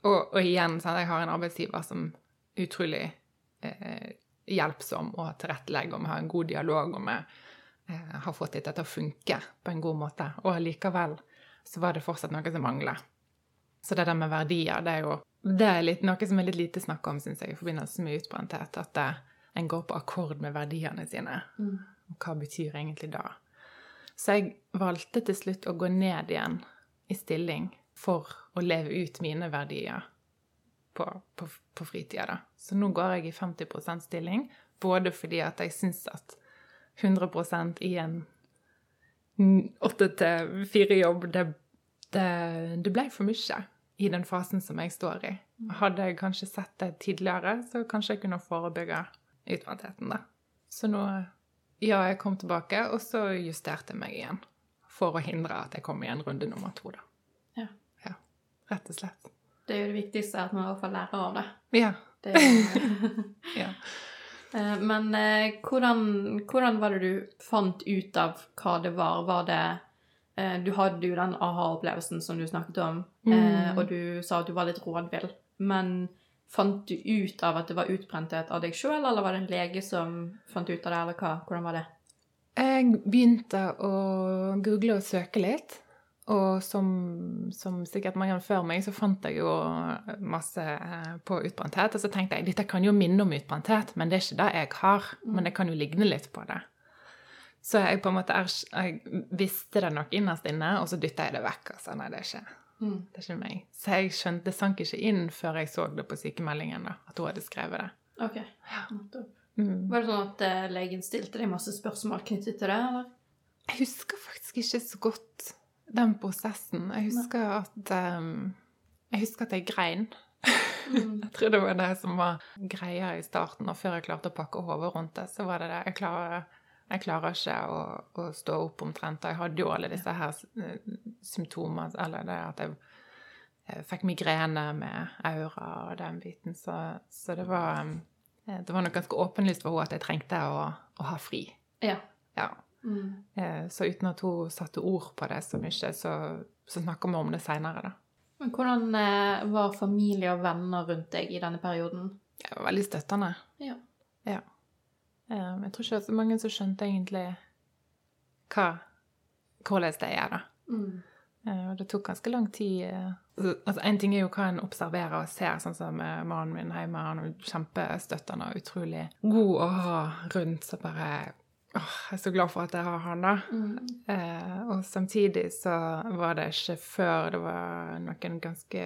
Og, og igjen, sant, jeg har en arbeidsgiver som utrolig eh, hjelpsom og tilrettelegger, og vi har en god dialog, og eh, har fått dette til å funke på en god måte. Og likevel så var det fortsatt noe som mangler. Så det der med verdier, det er jo det er litt, noe som er litt lite snakk om, syns jeg, i forbindelse med utbrenthet. At det, en går på akkord med verdiene sine. Mm. Og hva betyr egentlig da? Så jeg valgte til slutt å gå ned igjen i stilling for å leve ut mine verdier på, på, på fritida. Da. Så nå går jeg i 50% stilling, både fordi at jeg syns at 100 i en åtte til fire-jobb, det, det, det ble for mye i den fasen som jeg står i. Hadde jeg kanskje sett det tidligere, så kanskje jeg kunne forebygge utbrentheten, da. Så nå Ja, jeg kom tilbake, og så justerte jeg meg igjen. For å hindre at jeg kom i en runde nummer to, da. Ja. ja. Rett og slett. Det er jo det viktigste, at man i hvert fall lærer av det. Ja. det (laughs) ja. Eh, men eh, hvordan, hvordan var det du fant ut av hva det var? Var det Eh, du hadde jo den aha-opplevelsen som du snakket om, eh, mm. og du sa at du var litt rådvill. Men fant du ut av at det var utbrenthet av deg sjøl, eller var det en lege som fant ut av det, eller hva? Hvordan var det? Jeg begynte å google og søke litt. Og som, som, sikkert mange før meg, så fant jeg jo masse eh, på utbrenthet. Og så tenkte jeg dette kan jo minne om utbrenthet, men det er ikke det jeg har. Men mm. det kan jo ligne litt på det. Så jeg på en måte jeg visste det nok innerst inne, og så dytta jeg det vekk. Altså, nei, det er ikke, mm. det er ikke meg. Så jeg skjønte, det sank ikke inn før jeg så det på sykemeldingen, da, at hun hadde skrevet det. Ok. Ja. Mm. Var det sånn at uh, legen stilte deg masse spørsmål knyttet til det, eller? Jeg husker faktisk ikke så godt den prosessen. Jeg husker at um, Jeg husker at jeg grein. Mm. (laughs) jeg tror det var det som var greia i starten, og før jeg klarte å pakke hodet rundt det, så var det det. Jeg klarer jeg klarer ikke å, å stå opp omtrent. Og jeg hadde jo alle disse her eh, symptomene, eller det at jeg, jeg fikk migrene med aura og den biten. Så, så det var eh, det var nok ganske åpenlyst for henne at jeg trengte å, å ha fri. Ja. ja. Mm. Eh, så uten at hun satte ord på det så mye, så, så snakker vi om det seinere, da. Men hvordan var familie og venner rundt deg i denne perioden? Det var veldig støttende. Ja. ja. Um, jeg tror ikke det var så mange som skjønte egentlig hva hvordan det er, da. Mm. Og det tok ganske lang tid. Uh, altså, En ting er jo hva en observerer og ser, sånn som mannen min hjemme. Han er kjempestøttende og utrolig god å ha rundt. Så bare åh, Jeg er så glad for at jeg har han, da. Mm. og samtidig så var det ikke før det var noen ganske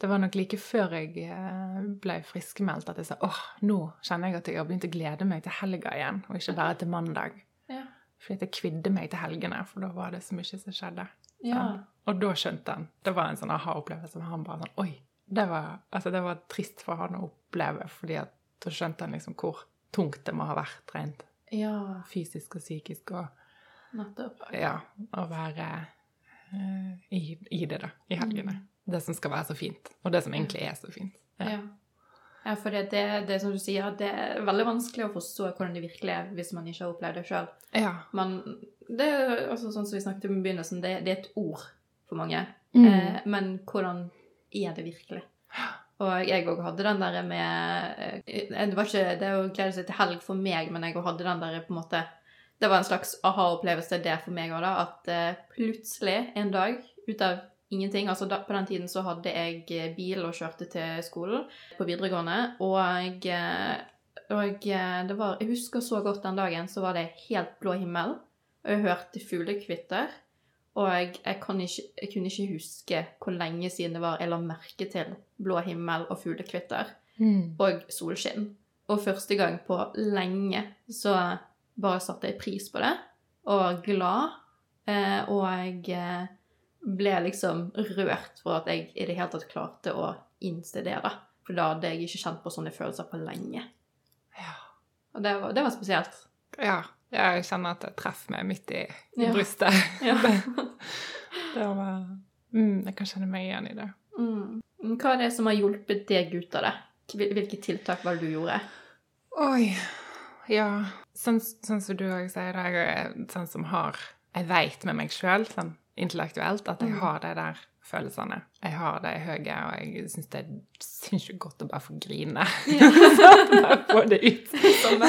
det var nok like før jeg eh, ble friskmeldt at jeg sa åh, nå kjenner jeg at jeg har begynt å glede meg til helga igjen, og ikke bare til mandag. Ja. Fordi jeg kvidde meg til helgene, for da var det så mye som skjedde. Ja. Og da skjønte han. Det var en sånn aha-opplevelse han bare sånn Oi! Det var, altså, det var trist for han å oppleve, fordi at da skjønte han liksom hvor tungt det må ha vært rent ja. fysisk og psykisk. Og Nettopp. Ja, å være uh, i, i, det, da. I helgene. Mm det som skal være så fint, og det som egentlig er så fint. Ja, ja. ja for det, det, det, som du sier, det er veldig vanskelig å forstå hvordan det virkelig er hvis man ikke har opplevd det sjøl. Ja. Men det er altså sånn som vi snakket om i begynnelsen, det, det er et ord for mange. Mm. Eh, men hvordan er det virkelig? Og jeg òg hadde den der med eh, Det var ikke det å glede seg til helg for meg, men jeg òg hadde den der på en måte Det var en slags aha-opplevelse, det for meg òg, da. At eh, plutselig en dag ut av ingenting. Altså da, På den tiden så hadde jeg eh, bil og kjørte til skolen på videregående. Og, eh, og eh, det var Jeg husker så godt den dagen, så var det helt blå himmel. Og jeg hørte fuglekvitter. Og jeg, jeg, ikke, jeg, kunne ikke huske hvor lenge siden det var jeg la merke til blå himmel og fuglekvitter mm. og solskinn. Og første gang på lenge så bare satte jeg pris på det, og var glad. Eh, og jeg ble liksom rørt for at jeg i det hele tatt klarte å innse det, da. For da hadde jeg ikke kjent på sånne følelser på lenge. Ja. Og det var, det var spesielt. Ja. Jeg kjenner at det treffer meg midt i, i ja. brystet. Ja. (laughs) det, det var mm, Jeg kan kjenne meg igjen i det. Mm. Hva er det som har hjulpet deg ut av det? Hvilke tiltak var det du gjorde? Oi ja. Sånn, sånn som du òg sier, jeg er sånn som har Jeg veit med meg sjøl, sånn intellektuelt, at jeg har det der følelsene. Jeg har de høye, og jeg syns det er sinnssykt godt å bare få grine. Ja. (laughs) bare få det ut. Sånn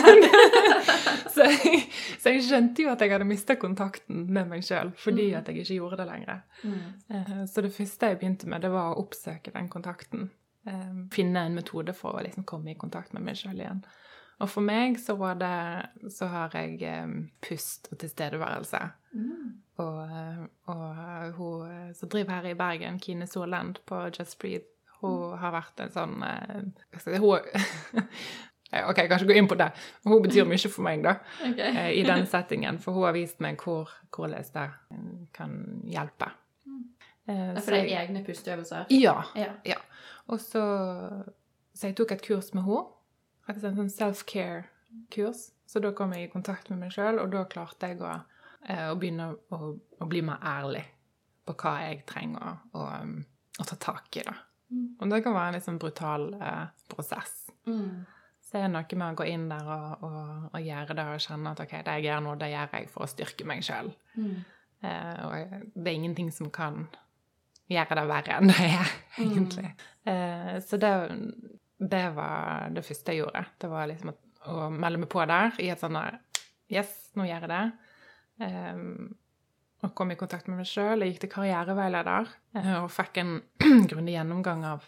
(laughs) så, jeg, så jeg skjønte jo at jeg hadde mista kontakten med meg sjøl fordi at jeg ikke gjorde det lenger. Mm. Så det første jeg begynte med, det var å oppsøke den kontakten. Eh, Finne en metode for å liksom komme i kontakt med meg sjøl igjen. Og for meg så var det Så har jeg eh, pust og tilstedeværelse. Og, eh, og hun som driver her i Bergen, Kine Solend på Just Breathe, hun har vært en sånn eh, si, hun, (laughs) Ok, jeg kan ikke gå inn på det. Hun betyr mye for meg, da, (laughs) Ok. eh, i den settingen. For hun har vist meg hvor, hvordan det kan hjelpe. Eh, Ja, så For det er egne pusteøvelser? Ja. Ja. ja. Og så Så jeg tok et kurs med henne. Rett og slett en self-care-kurs. Så da kom jeg i kontakt med meg sjøl, og da klarte jeg å, eh, å begynne å, å bli mer ærlig på hva jeg trenger å, å, um, å ta tak i. da. Og det kan være en litt sånn brutal eh, prosess. Mm. Så er det noe med å gå inn der og, og, og gjøre det og kjenne at ok, det jeg gjør nå, det gjør jeg for å styrke meg sjøl. Mm. Eh, og det er ingenting som kan gjøre det verre enn det er, (laughs) egentlig. Eh, så det, det var det første jeg gjorde. Det var liksom å, å melde meg på der i et sånn der Yes, nå gjør jeg det. Eh, og kom i kontakt med meg sjøl. Jeg gikk til karriereveileder eh, og fikk en (clears throat) grundig gjennomgang av,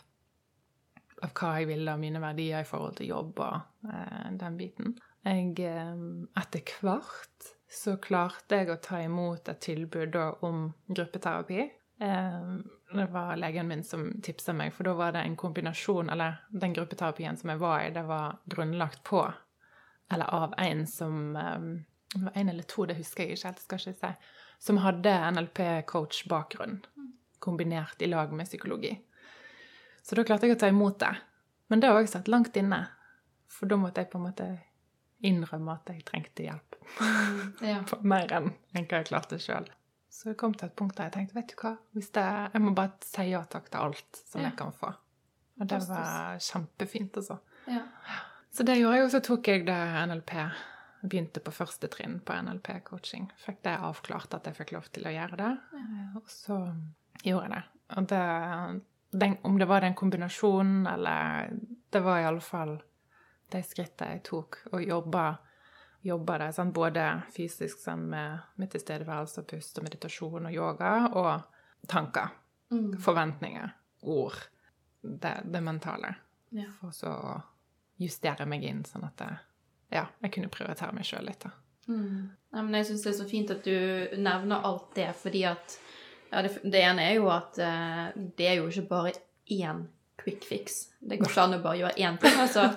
av hva jeg ville av mine verdier i forhold til jobb og eh, den biten. Jeg, eh, etter hvert så klarte jeg å ta imot et tilbud om gruppeterapi. Eh, det var legen min som tipsa meg, for da var det en kombinasjon Eller den gruppeterapien som jeg var i, det var grunnlagt på Eller av en som eh, det var En eller to, det husker jeg ikke helt, skal ikke si. Som hadde NLP-coach-bakgrunn, kombinert i lag med psykologi. Så da klarte jeg å ta imot det. Men det har også satt langt inne. For da måtte jeg på en måte innrømme at jeg trengte hjelp. Ja. For (laughs) mer enn hva jeg klarte sjøl. Så jeg kom til et punkt der jeg tenkte vet du hva, det, jeg må bare si ja takk til alt som Ja. jeg kan få. Og det var kjempefint, altså. Ja. Så det gjorde jeg, og så tok jeg det NLP. Begynte på første trinn på NLP-coaching. Fikk det avklart at jeg fikk lov til å gjøre det. Og så gjorde jeg det. Og det, den, om det var den kombinasjonen, eller Det var iallfall de skrittene jeg tok, og jobba, jobba det sånn både fysisk sånn med, med tilstedeværelse og pust og meditasjon og yoga, og tanker, Mm. forventninger, ord. Det, det mentale. Ja. For så å justere meg inn, sånn at det, ja, jeg kunne prioritere meg sjøl litt. da. Mm. Ja, men jeg syns det er så fint at du nevner alt det, fordi at ja, det, det ene er jo at uh, det er jo ikke bare én quick fix. Det går ikke an å bare gjøre én ting, altså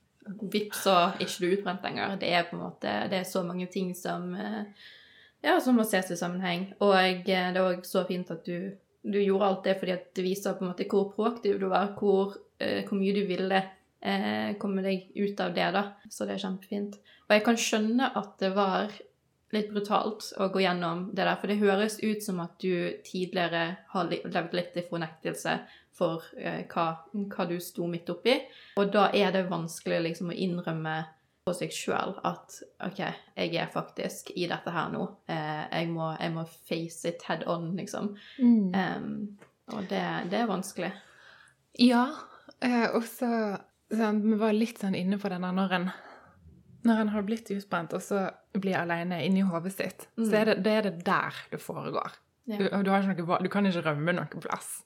(laughs) vips, så er ikke du utbrent lenger. Det er på en måte Det er så mange ting som eh, ja, som må ses i sammenheng. Og eh, det er òg så fint at du, du gjorde alt det fordi at det viser på en måte hvor proaktiv du var, hvor, hvor mye du ville eh, komme deg ut av det, da. Så det er kjempefint. Og jeg kan skjønne at det var litt brutalt å gå gjennom det der, for det høres ut som at du tidligere har levd litt i fornektelse for eh, hva, hva du sto midt oppi. Og da er det vanskelig liksom å innrømme på seg sjøl at OK, jeg er faktisk i dette her nå. Eh, jeg, må, jeg må face it head on, liksom. Em, og det, det er vanskelig. Ja, eh, og så sånn, Vi var litt sånn inne på den der når en, når en har blitt utbrent, og så blir alene inni hodet sitt, så er det, det er det der det foregår. Ja. Du, du, noe, du kan ikke rømme noen plass.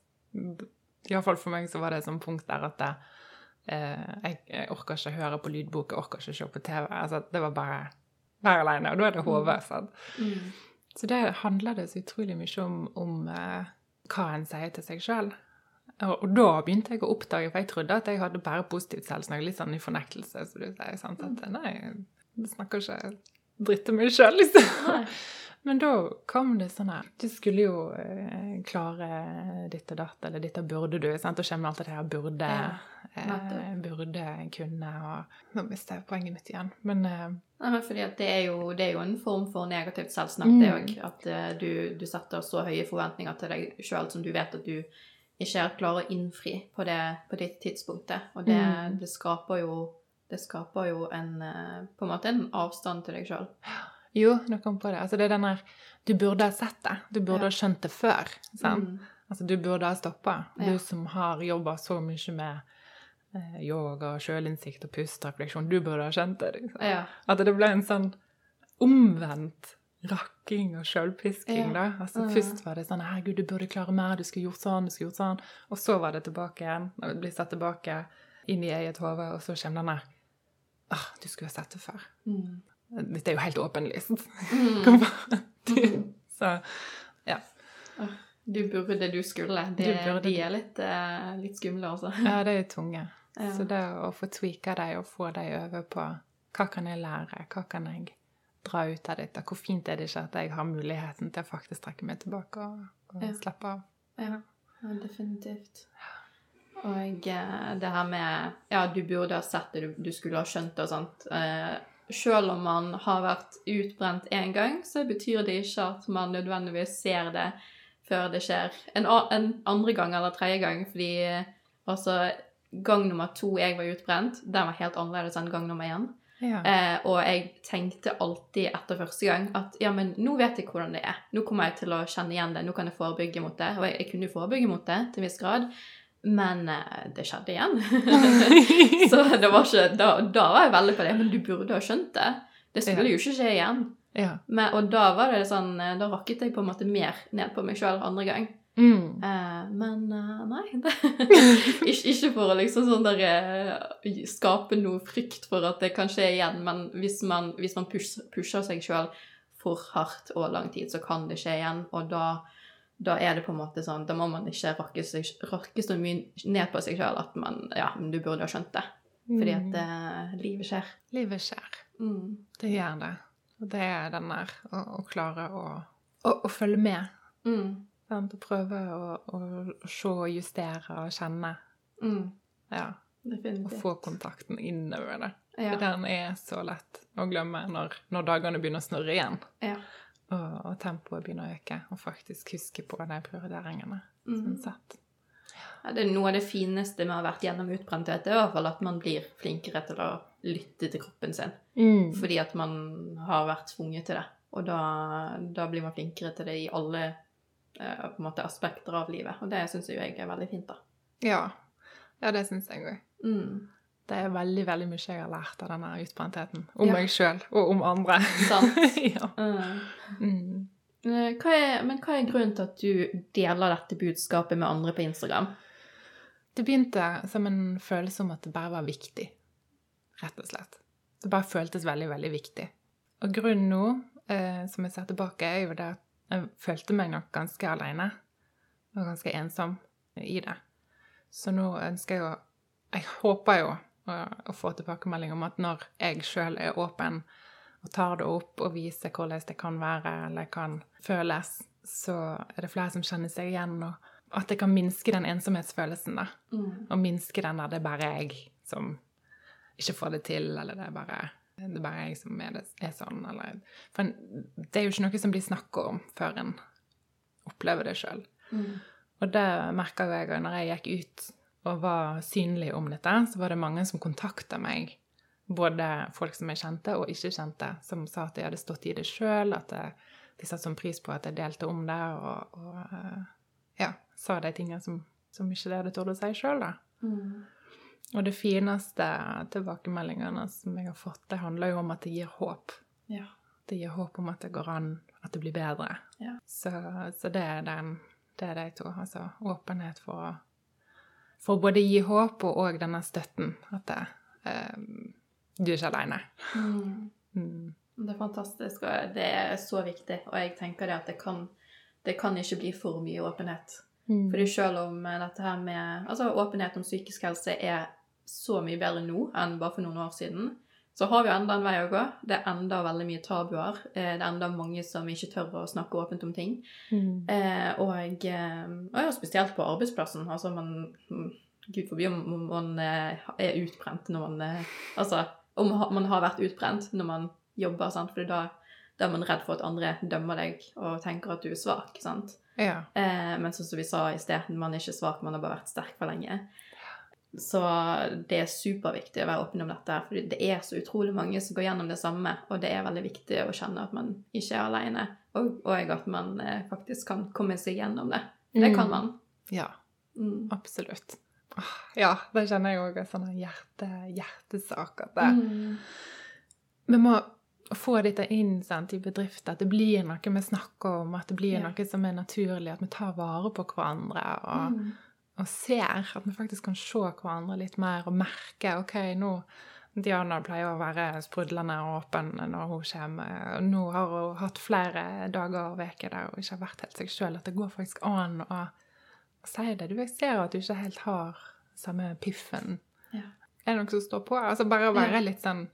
Iallfall for meg så var det et sånt punkt der at det, eh, jeg, jeg orker ikke høre på lydbok, jeg orker ikke se på TV. Altså, det var bare være alene, og da er det hodet. sant? Så det handler det så utrolig mye om, om eh, hva en sier til seg sjøl. Og, da begynte jeg å oppdage, for jeg trodde at jeg hadde bare positivt selvsnakk, litt sånn i fornektelse, så du sier. sant? At nei, du snakker ikke dritt om meg sjøl, liksom. Nei. Men da kom det sånn her Du skulle jo eh, klare ditt og datt, eller dette burde du. sant? Og kommer alt det her burde, Ja, eh, burde kunne og Nå mister jeg poenget mitt igjen. Men eh, Ja, fordi det er, jo, det er jo en form for negativt selvsnakk, Mm. det òg. At eh, du, du setter så høye forventninger til deg sjøl som du vet at du ikke klarer å innfri på det, på det tidspunktet. Og det, Mm. det skaper jo det skaper jo en eh, på en måte en avstand til deg sjøl. Jo, nå kom på det. Altså, det er den der Du burde ha sett det. Du burde Ja. ha skjønt det før. Mm. Altså, du burde ha stoppa. Ja. Du som har jobba så mye med eh, yoga, sjølinnsikt og pusterefleksjon, du burde ha skjønt det. Liksom. Ja. At det ble en sånn omvendt rakking og sjølpisking, Ja. Altså, Mhm. Først var det sånn 'Herregud, du burde klare mer. Du skulle gjort sånn, du skulle gjort sånn.' Og så var det tilbake igjen. Når vi blir satt tilbake inn i eget hode, og så kommer denne 'Åh, du skulle ha sett det før'. Mm. Dette er jo helt åpenlyst. Mm. (laughs) (laughs) så ja. Du burde, du skulle. Det, Du burde. De er litt, uh, litt skumle, altså. ja, det er tunge. Ja. Så det å få tweaka deg og få deg over på hva kan jeg lære, hva kan jeg dra ut av dette, hvor fint er det ikke at jeg har muligheten til å faktisk trekke meg tilbake og, og Ja. slappe av. Ja, ja definitivt. Og eh, det her med Ja, du burde ha sett det, du, du skulle ha skjønt det og sånt. Eh, selv om man har vært utbrent én gang, så betyr det ikke at man nødvendigvis ser det før det skjer en, en andre gang eller tredje gang, fordi eh, altså Gang nummer to jeg var utbrent, den var helt annerledes enn gang nummer én. Ja. Eh, og jeg tenkte alltid etter første gang at ja, men nå vet jeg hvordan det er. Nå kommer jeg til å kjenne igjen det. Nå kan jeg forebygge mot det. Og jeg, jeg kunne jo forebygge mot det til en viss grad, men eh, det skjedde igjen. (laughs) så det var ikke, da, da var jeg veldig på det. Men du burde ha skjønt det. Det skulle Ja. jo ikke skje igjen. ja. Men, og da var det sånn, eh, da rakket jeg på en måte mer ned på meg sjøl andre gang. Mm. Eh, men eh, nei. Det, (laughs) ikke, for å liksom sånn der eh, skape noe frykt for at det kan skje igjen, men hvis man, hvis man push, pusher seg sjøl for hardt og lang tid, så kan det skje igjen. Og da, da er det på en måte sånn Da må man ikke rakke, seg, rakke så mye ned på seg sjøl at man Ja, men du burde ha skjønt det. Fordi at det, livet skjer. Livet skjer. Mm. Det gjør det. Og det er den der å, å klare å, å, å følge med. Mm. Sant? Og prøve å, å, se og justere og kjenne. Mm. Ja. Og få kontakten innover det. Ja. For den er så lett å glemme når, når dagene begynner å snurre igjen. Ja. Og, og tempoet begynner å øke. Og faktisk huske på de prioriteringene. Mm. Sånn sett. Ja, det er noe av det fineste med å ha vært gjennom utbrenthet, er i hvert fall at man blir flinkere til å lytte til kroppen sin. Mm. Fordi at man har vært tvunget til det. Og da, da blir man flinkere til det i alle på en måte, aspekter av livet. Og det syns jeg er veldig fint, da. Ja. ja, det syns jeg òg. Mm. Det er veldig veldig mye jeg har lært av denne utbrentheten. Om Ja. meg sjøl og om andre. Sant. (laughs) ja. Mm. Mm. Eh, Hva er, men hva er grunnen til at du deler dette budskapet med andre på Instagram? Det begynte som en følelse om at det bare var viktig. Rett og slett. Det bare føltes veldig, veldig viktig. Og grunnen nå, eh, som jeg ser tilbake, er jo det at jeg følte meg nok ganske alene. Og ganske ensom i det. Så nå ønsker jeg å Jeg håper jo å, å få tilbakemelding om at når jeg sjøl er åpen og tar det opp og viser hvordan det kan være eller kan føles, så er det flere som kjenner seg igjen, og at det kan minske den ensomhetsfølelsen, da. Mm. Og minske den der det er bare jeg som ikke får det til, eller det er bare, det er bare jeg som er, det, er sånn, eller For en, det er jo ikke noe som blir snakka om før en opplever det sjøl. Mm. Og det merka jeg òg når jeg gikk ut og var synlig om dette, så var det mange som kontakta meg. Både folk som jeg kjente, og ikke kjente, som sa at de hadde stått i det sjøl, at det, de satte sånn pris på at jeg delte om det, og, og eh, ja, sa de tingene som, som ikke de hadde turt å si sjøl, da. Mm. Og det fineste tilbakemeldingene som jeg har fått, det handler jo om at det gir håp. Ja. Det gir håp om at det går an, at det blir bedre. Ja. Så, så det, er den, det er de to. Altså åpenhet for å for både gi håp og òg denne støtten. At det, eh, du er ikke aleine. Mm. Mm. Det er fantastisk, og det er så viktig. Og jeg tenker det at det kan, det kan ikke bli for mye åpenhet. Mm. Fordi selv om dette her med altså åpenhet om psykisk helse er så mye bedre nå enn bare for noen år siden, så har vi jo enda en vei å gå. Det er enda veldig mye tabuer. Eh, Det er enda mange som ikke tør å snakke åpent om ting. Mm. Eh, og, eh, og ja, spesielt på arbeidsplassen. Altså man mm, Gud forby om man er utbrent når man Altså om man har vært utbrent når man jobber, sant? for da, da er man redd for at andre dømmer deg og tenker at du er svak. sant? Ja. Eh, men som vi sa i sted, man er ikke svak, man har bare vært sterk for lenge. Så det er superviktig å være åpen om dette, for det er så utrolig mange som går gjennom det samme, og det er veldig viktig å kjenne at man ikke er alene, og, og at man eh, faktisk kan komme seg gjennom det. Det kan man. Ja, Mm. absolutt. Ja, det kjenner jeg òg er sånn hjerte, hjertesak. At det, Mm. vi må få dette inn sant, i bedrifter, at det blir noe vi snakker om, at det blir Ja. noe som er naturlig, at vi tar vare på hverandre. og Mm. Og ser at vi faktisk kan se hverandre litt mer og merke OK, nå Diana pleier å være sprudlende og åpen når hun kommer. og Nå har hun hatt flere dager og uker der hun ikke har vært helt seg sjøl. At det går faktisk an å, å si det. Du, jeg ser at du ikke helt har samme piffen. Ja. Er det noe som står på? Altså bare å være Ja. litt sånn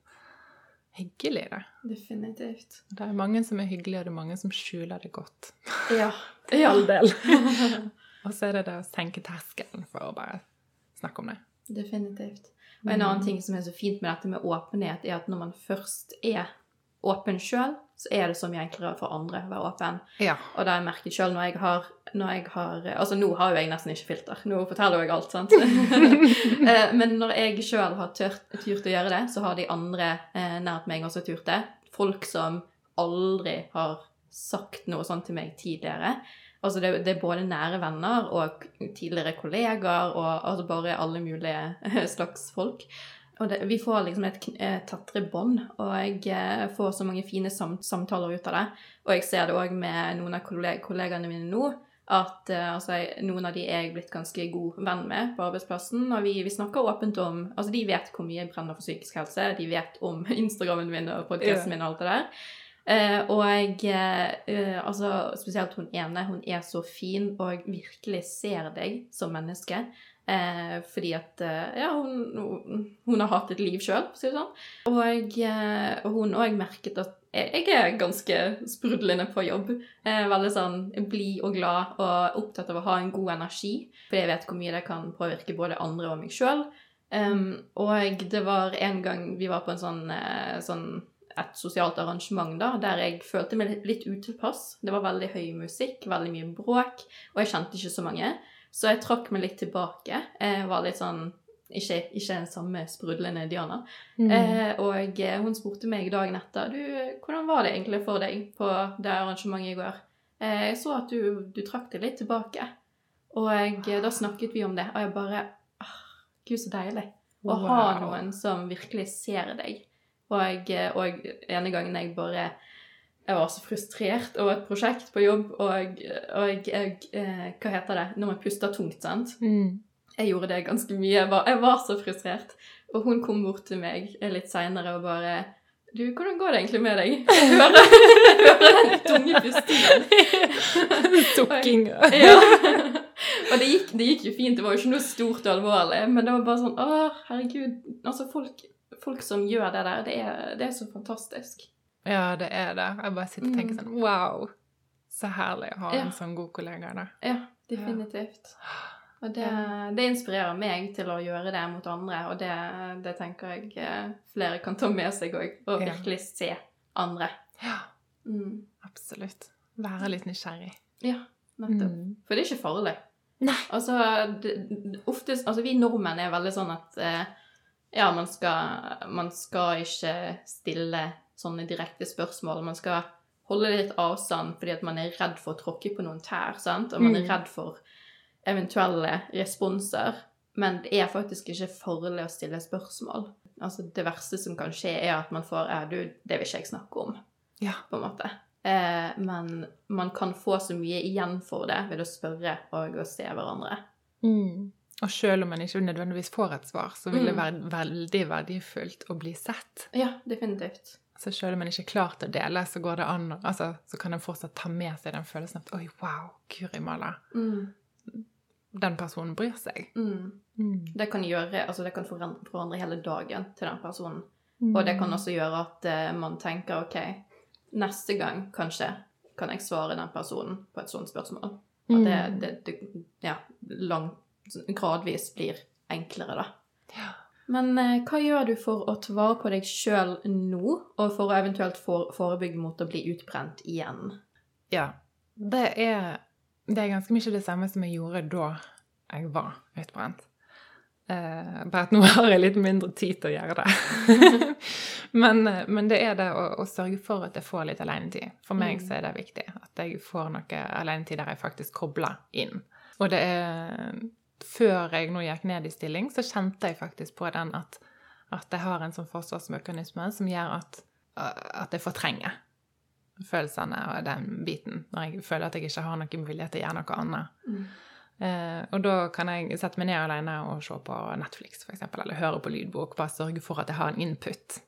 hyggelig, da. Definitivt. Det er mange som er hyggelige, og det er mange som skjuler det godt. Ja. (laughs) ja. del. (laughs) og så er det det å senke terskelen for å bare snakke om det. Definitivt. Og en annen ting som er så fint med dette med åpenhet, er at når man først er åpen sjøl, så er det så mye enklere for andre å være åpen. Ja. Og det har jeg merket sjøl når når jeg har Altså, nå har jo jeg nesten ikke filter. Nå forteller jeg alt, sant. (laughs) Eh, Men når jeg sjøl har tørt, turt å gjøre det, så har de andre eh, nært meg også turt det. Folk som aldri har sagt noe sånt til meg tidligere. Altså det, det er både nære venner og tidligere kollegaer og altså bare alle mulige slags folk. Og det, vi får liksom et et eh, tettere bånd, og jeg eh, får så mange fine samt, samtaler ut av det. Og jeg ser det òg med noen av kolleg kollegaene mine nå, at uh, altså, noen av de er jeg blitt ganske god venn med på arbeidsplassen. Og vi, vi snakker åpent om Altså, de vet hvor mye jeg brenner for psykisk helse, de vet om (laughs) Instagrammen min og podkasten min og alt det der. Eh, og eh, Altså, spesielt hun ene, hun er så fin og virkelig ser deg som menneske. Eh, fordi at Ja, hun, hun har hatt et liv sjøl, for å si det sånn. Og, hun òg merket at jeg, er ganske sprudlende på jobb. Veldig sånn blid og glad og opptatt av å ha en god energi. Fordi jeg vet hvor mye det kan påvirke både andre og meg sjøl. og det var en gang vi var på en sånn, sånn et sosialt arrangement da, der jeg følte meg litt- utilpass. Det var veldig høy musikk, veldig mye bråk, og jeg kjente ikke så mange. Så jeg trakk meg litt tilbake. Jeg var litt sånn Ikke, ikke den samme sprudlende Diana. Mm. Eh, og eh, hun spurte meg dagen etter du, hvordan var det egentlig for deg på det arrangementet i går. Eh, jeg så at du, du trakk deg litt tilbake. Og jeg, eh, da snakket vi om det, og jeg bare Gud, så deilig. Å ha noen som virkelig ser deg. Og, eh, og ene gangen jeg bare jeg var så frustrert over et prosjekt på jobb, og, og jeg, eh, Hva heter det? Når man puster tungt, sant? Mm. Jeg gjorde det ganske mye. Jeg var, jeg var så frustrert. Og hun kom bort til meg litt seinere og bare Du, hvordan går det egentlig med deg? (laughs) Jeg hører, hører den tunge pustingen. (laughs) Sukking. Ja. Og det gikk, det gikk jo fint. Det var jo ikke noe stort og alvorlig. Men det var bare sånn Å, herregud. Altså, folk, folk som gjør det der, det er, det er så fantastisk. Ja, det er det. Jeg bare sitter og tenker Mm. sånn Wow! Så herlig å ha Ja. en sånn god kollega, da. Ja, definitivt. Og det, det inspirerer meg til å gjøre det mot andre, og det, det tenker jeg eh, flere kan ta med seg òg. Og virkelig se andre. Ja, Mm. absolutt. Være litt nysgjerrig. Ja, nettopp. Mm. For det er ikke farlig. Nei. Altså, det, oftest, altså vi nordmenn er veldig sånn at eh, ja, man skal, man skal ikke stille sånne direkte spørsmål. Man skal holde litt avstand fordi at man er redd for å tråkke på noen tær, sant? Og man er Mm. redd for eventuelle responser. Men det er faktisk ikke farlig å stille spørsmål. Altså, det verste som kan skje, er at man får ja, du, det vil ikke jeg snakke om Ja. på en måte. Eh, men man kan få så mye igjen for det ved å spørre og å se hverandre. Mm. Og selv om man ikke nødvendigvis får et svar, så vil det Mm. være veldig verdifullt å bli sett. Ja, definitivt. Så selv om man ikke er klar til å dele, så går det an, altså, så kan en fortsatt ta med seg den følelsen at oi, wow, guri malla, Mm. den personen bryr seg. Mm. Mm. Det kan gjøre, altså det kan forandre, forandre hele dagen til den personen. Mm. Og det kan også gjøre at uh, man tenker ok, neste gang kanskje kan jeg svare den personen på et sånt spørsmål. At det, Mm. det, det ja, langt, gradvis blir enklere, da. Ja. Men eh, hva gjør du for å ta vare på deg sjøl nå, og for å eventuelt for, forebygge mot å bli utbrent igjen? Ja. Det er, det er ganske mye det samme som jeg gjorde da jeg var utbrent. Eh, bare at nå har jeg litt mindre tid til å gjøre det. (laughs) men, eh, men det er det å, å, sørge for at jeg får litt alenetid. For meg Mm. så er det viktig at jeg får noe alenetid der jeg faktisk kobler inn. Og det er Før jeg nå gikk ned i stilling, så kjente jeg faktisk på den at, at jeg har en sånn forsvarsmekanisme som gjør at, at jeg fortrenger følelsene og den biten når jeg føler at jeg ikke har noen vilje til å gjøre noe annet. Mm. Eh, og da kan jeg sette meg ned alene og se på Netflix, for eksempel, eller høre på lydbok. Bare sørge for at jeg har en input.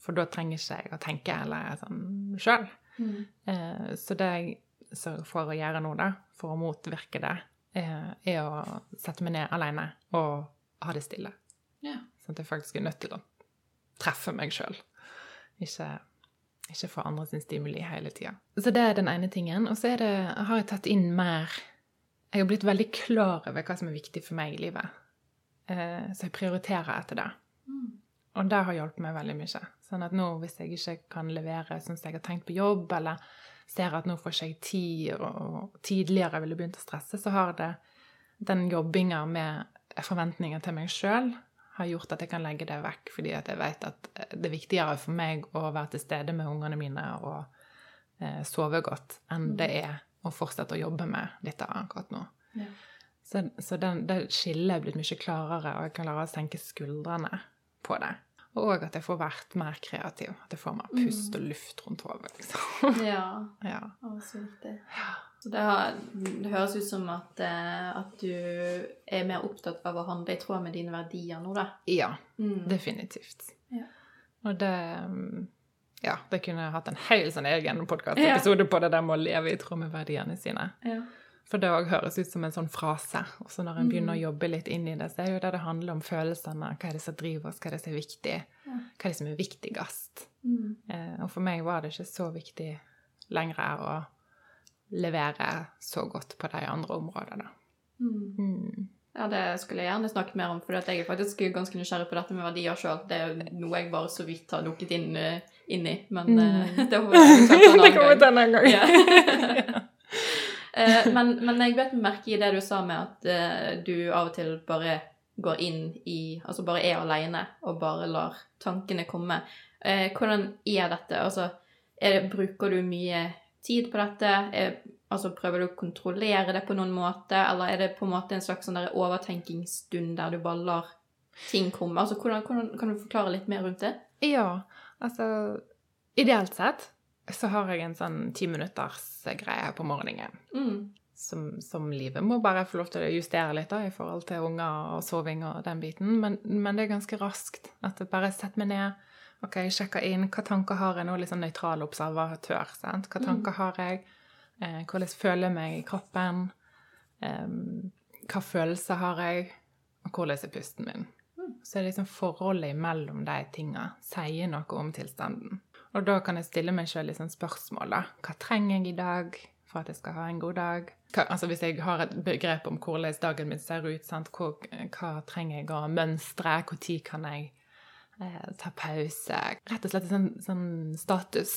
For da trenger ikke jeg å tenke eller sånn sjøl. Mm. Eh, så det jeg sørger for å gjøre nå, da, for å motvirke det, er å sette meg ned alene og ha det stille. Ja. Sånn at jeg faktisk er nødt til å treffe meg sjøl. Ikke, ikke få andre sin stimuli hele tida. Så det er den ene tingen. Og så det, har jeg tatt inn mer Jeg har blitt veldig klar over hva som er viktig for meg i livet. Eh, så jeg prioriterer etter det. Mm. Og det har hjulpet meg veldig mye. Sånn at nå hvis jeg ikke kan levere sånn som jeg har tenkt på jobb, eller ser at nå får ikke jeg tid, og tidligere ville begynt å stresse, så har det den jobbinga med forventninger til meg sjøl har gjort at jeg kan legge det vekk, fordi at jeg vet at det er viktigere for meg å være til stede med ungene mine og eh, sove godt enn det er å fortsette å jobbe med dette akkurat nå. Ja. Så, så den, det skillet er blitt mye klarere, og jeg kan klare å senke skuldrene på det. Og at jeg får vært mer kreativ. At jeg får mer pust og luft rundt hodet. Liksom. Ja. (laughs) Ja. Å, så viktig. Så det, har, det høres ut som at, eh, at du er mer opptatt av å handle i tråd med dine verdier nå, da. ja, Mm. definitivt. Ja. Og det mm, Ja, det kunne jeg hatt en hel sånn egen podkastepisode på det der med å leve i tråd med verdiene sine. Ja. For det òg høres ut som en sånn frase. Og så når en begynner å jobbe litt inn i det, så er jo det det handler om følelsene. Hva er det som driver oss, hva er det som er viktig? Hva er det som er viktigst? Mm. Eh, og for meg var det ikke så viktig lenger å levere så godt på de andre områdene. Mm. Mm. Ja, det skulle jeg gjerne snakket mer om, for jeg er faktisk ganske nysgjerrig på dette med verdier sjøl. Det er noe jeg bare så vidt har dukket inn, eh, inn i, men eh, (laughs) det får vi eventuelt en annen (laughs) det kommer gang. til en annen gang. Ja. (laughs) Eh, men, men jeg bet meg merke i det du sa med at eh, du av og til bare går inn i Altså bare er aleine og bare lar tankene komme. Eh, hvordan er dette? Altså, er det, bruker du mye tid på dette? Er, altså, prøver du å kontrollere det på noen måte, eller er det på en måte en slags sånn overtenkingsstund der du bare lar ting komme? Altså, hvordan, hvordan, kan du forklare litt mer rundt det? Ja, altså Ideelt sett så har jeg en sånn timinuttersgreie minutters greie på morgenen. Mm. Som, som livet må bare få lov til å justere litt da, i forhold til unger og soving og den biten. Men, men det er ganske raskt. At jeg bare setter meg ned, ok, sjekker inn. Hva tanker har jeg nå? Litt sånn nøytral observatør. sant? Hva tanker har jeg? Eh, hvordan føler jeg meg i kroppen? Eh, hva følelser har jeg? Og hvordan er pusten min? Så er det liksom forholdet mellom de tinga sier noe om tilstanden. Og da kan jeg stille meg sjøl liksom spørsmål, da. Hva trenger jeg i dag for at jeg skal ha en god dag? Hva, altså Hvis jeg har et begrep om hvordan dagen min ser ut, sant? Hvor, hva trenger jeg å mønstre? Når kan jeg eh, ta pause? Rett og slett sånn, sånn status.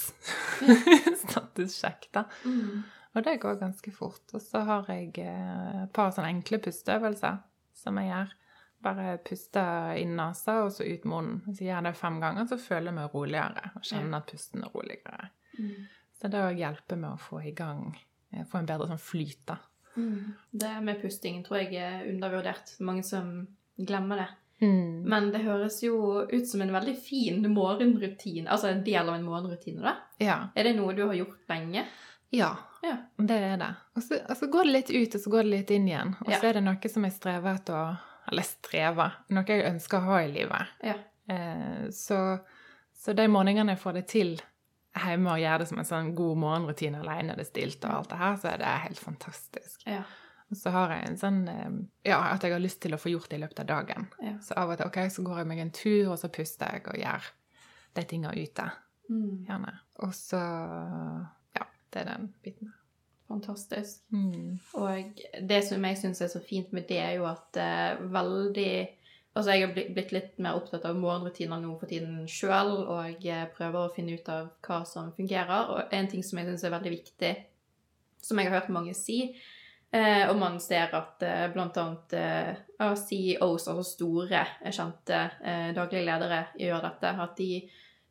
(laughs) Statussjekk, da. Mm. Og det går ganske fort. Og så har jeg eh, et par sånne enkle pusteøvelser som jeg gjør. Bare puste inn nesa og så ut munnen. Jeg gjør det fem ganger, så føler meg roligere og kjenner at pusten er roligere. Mm. Så det òg hjelper med å få i gang eh, Få en bedre sånn flyt, da. Mm. Det med pustingen tror jeg er undervurdert. Mange som glemmer det. Mm. Men det høres jo ut som en veldig fin morgenrutine. Altså en del av en morgenrutine, da. Ja. Er det noe du har gjort lenge? Ja. Ja. Det er det. Og så, og så går det litt ut, og så går det litt inn igjen. Og så Ja. er det noe som jeg strever etter å Eller strever. Noe jeg ønsker å ha i livet. Ja. Eh, så, så de morgenene jeg får det til hjemme og gjør det som en sånn god morgenrutine alene, det er stilt og alt det her, så er det helt fantastisk. Ja. Og så har jeg en sånn eh, Ja, at jeg har lyst til å få gjort det i løpet av dagen. Ja. Så av og til ok, så går jeg meg en tur, og så puster jeg og gjør de tinga ute. Mm. Gjerne. Og så Ja, det er den biten. Fantastisk. Mm. Og det som jeg syns er så fint med det, er jo at uh, veldig Altså, jeg har blitt litt mer opptatt av morgenrutiner nå for tiden sjøl, og jeg prøver å finne ut av hva som fungerer. Og en ting som jeg syns er veldig viktig, som jeg har hørt mange si, Eh, og man ser at eh, annet eh, CEOs, altså store, eh, kjente eh, daglige ledere, gjør dette. At de,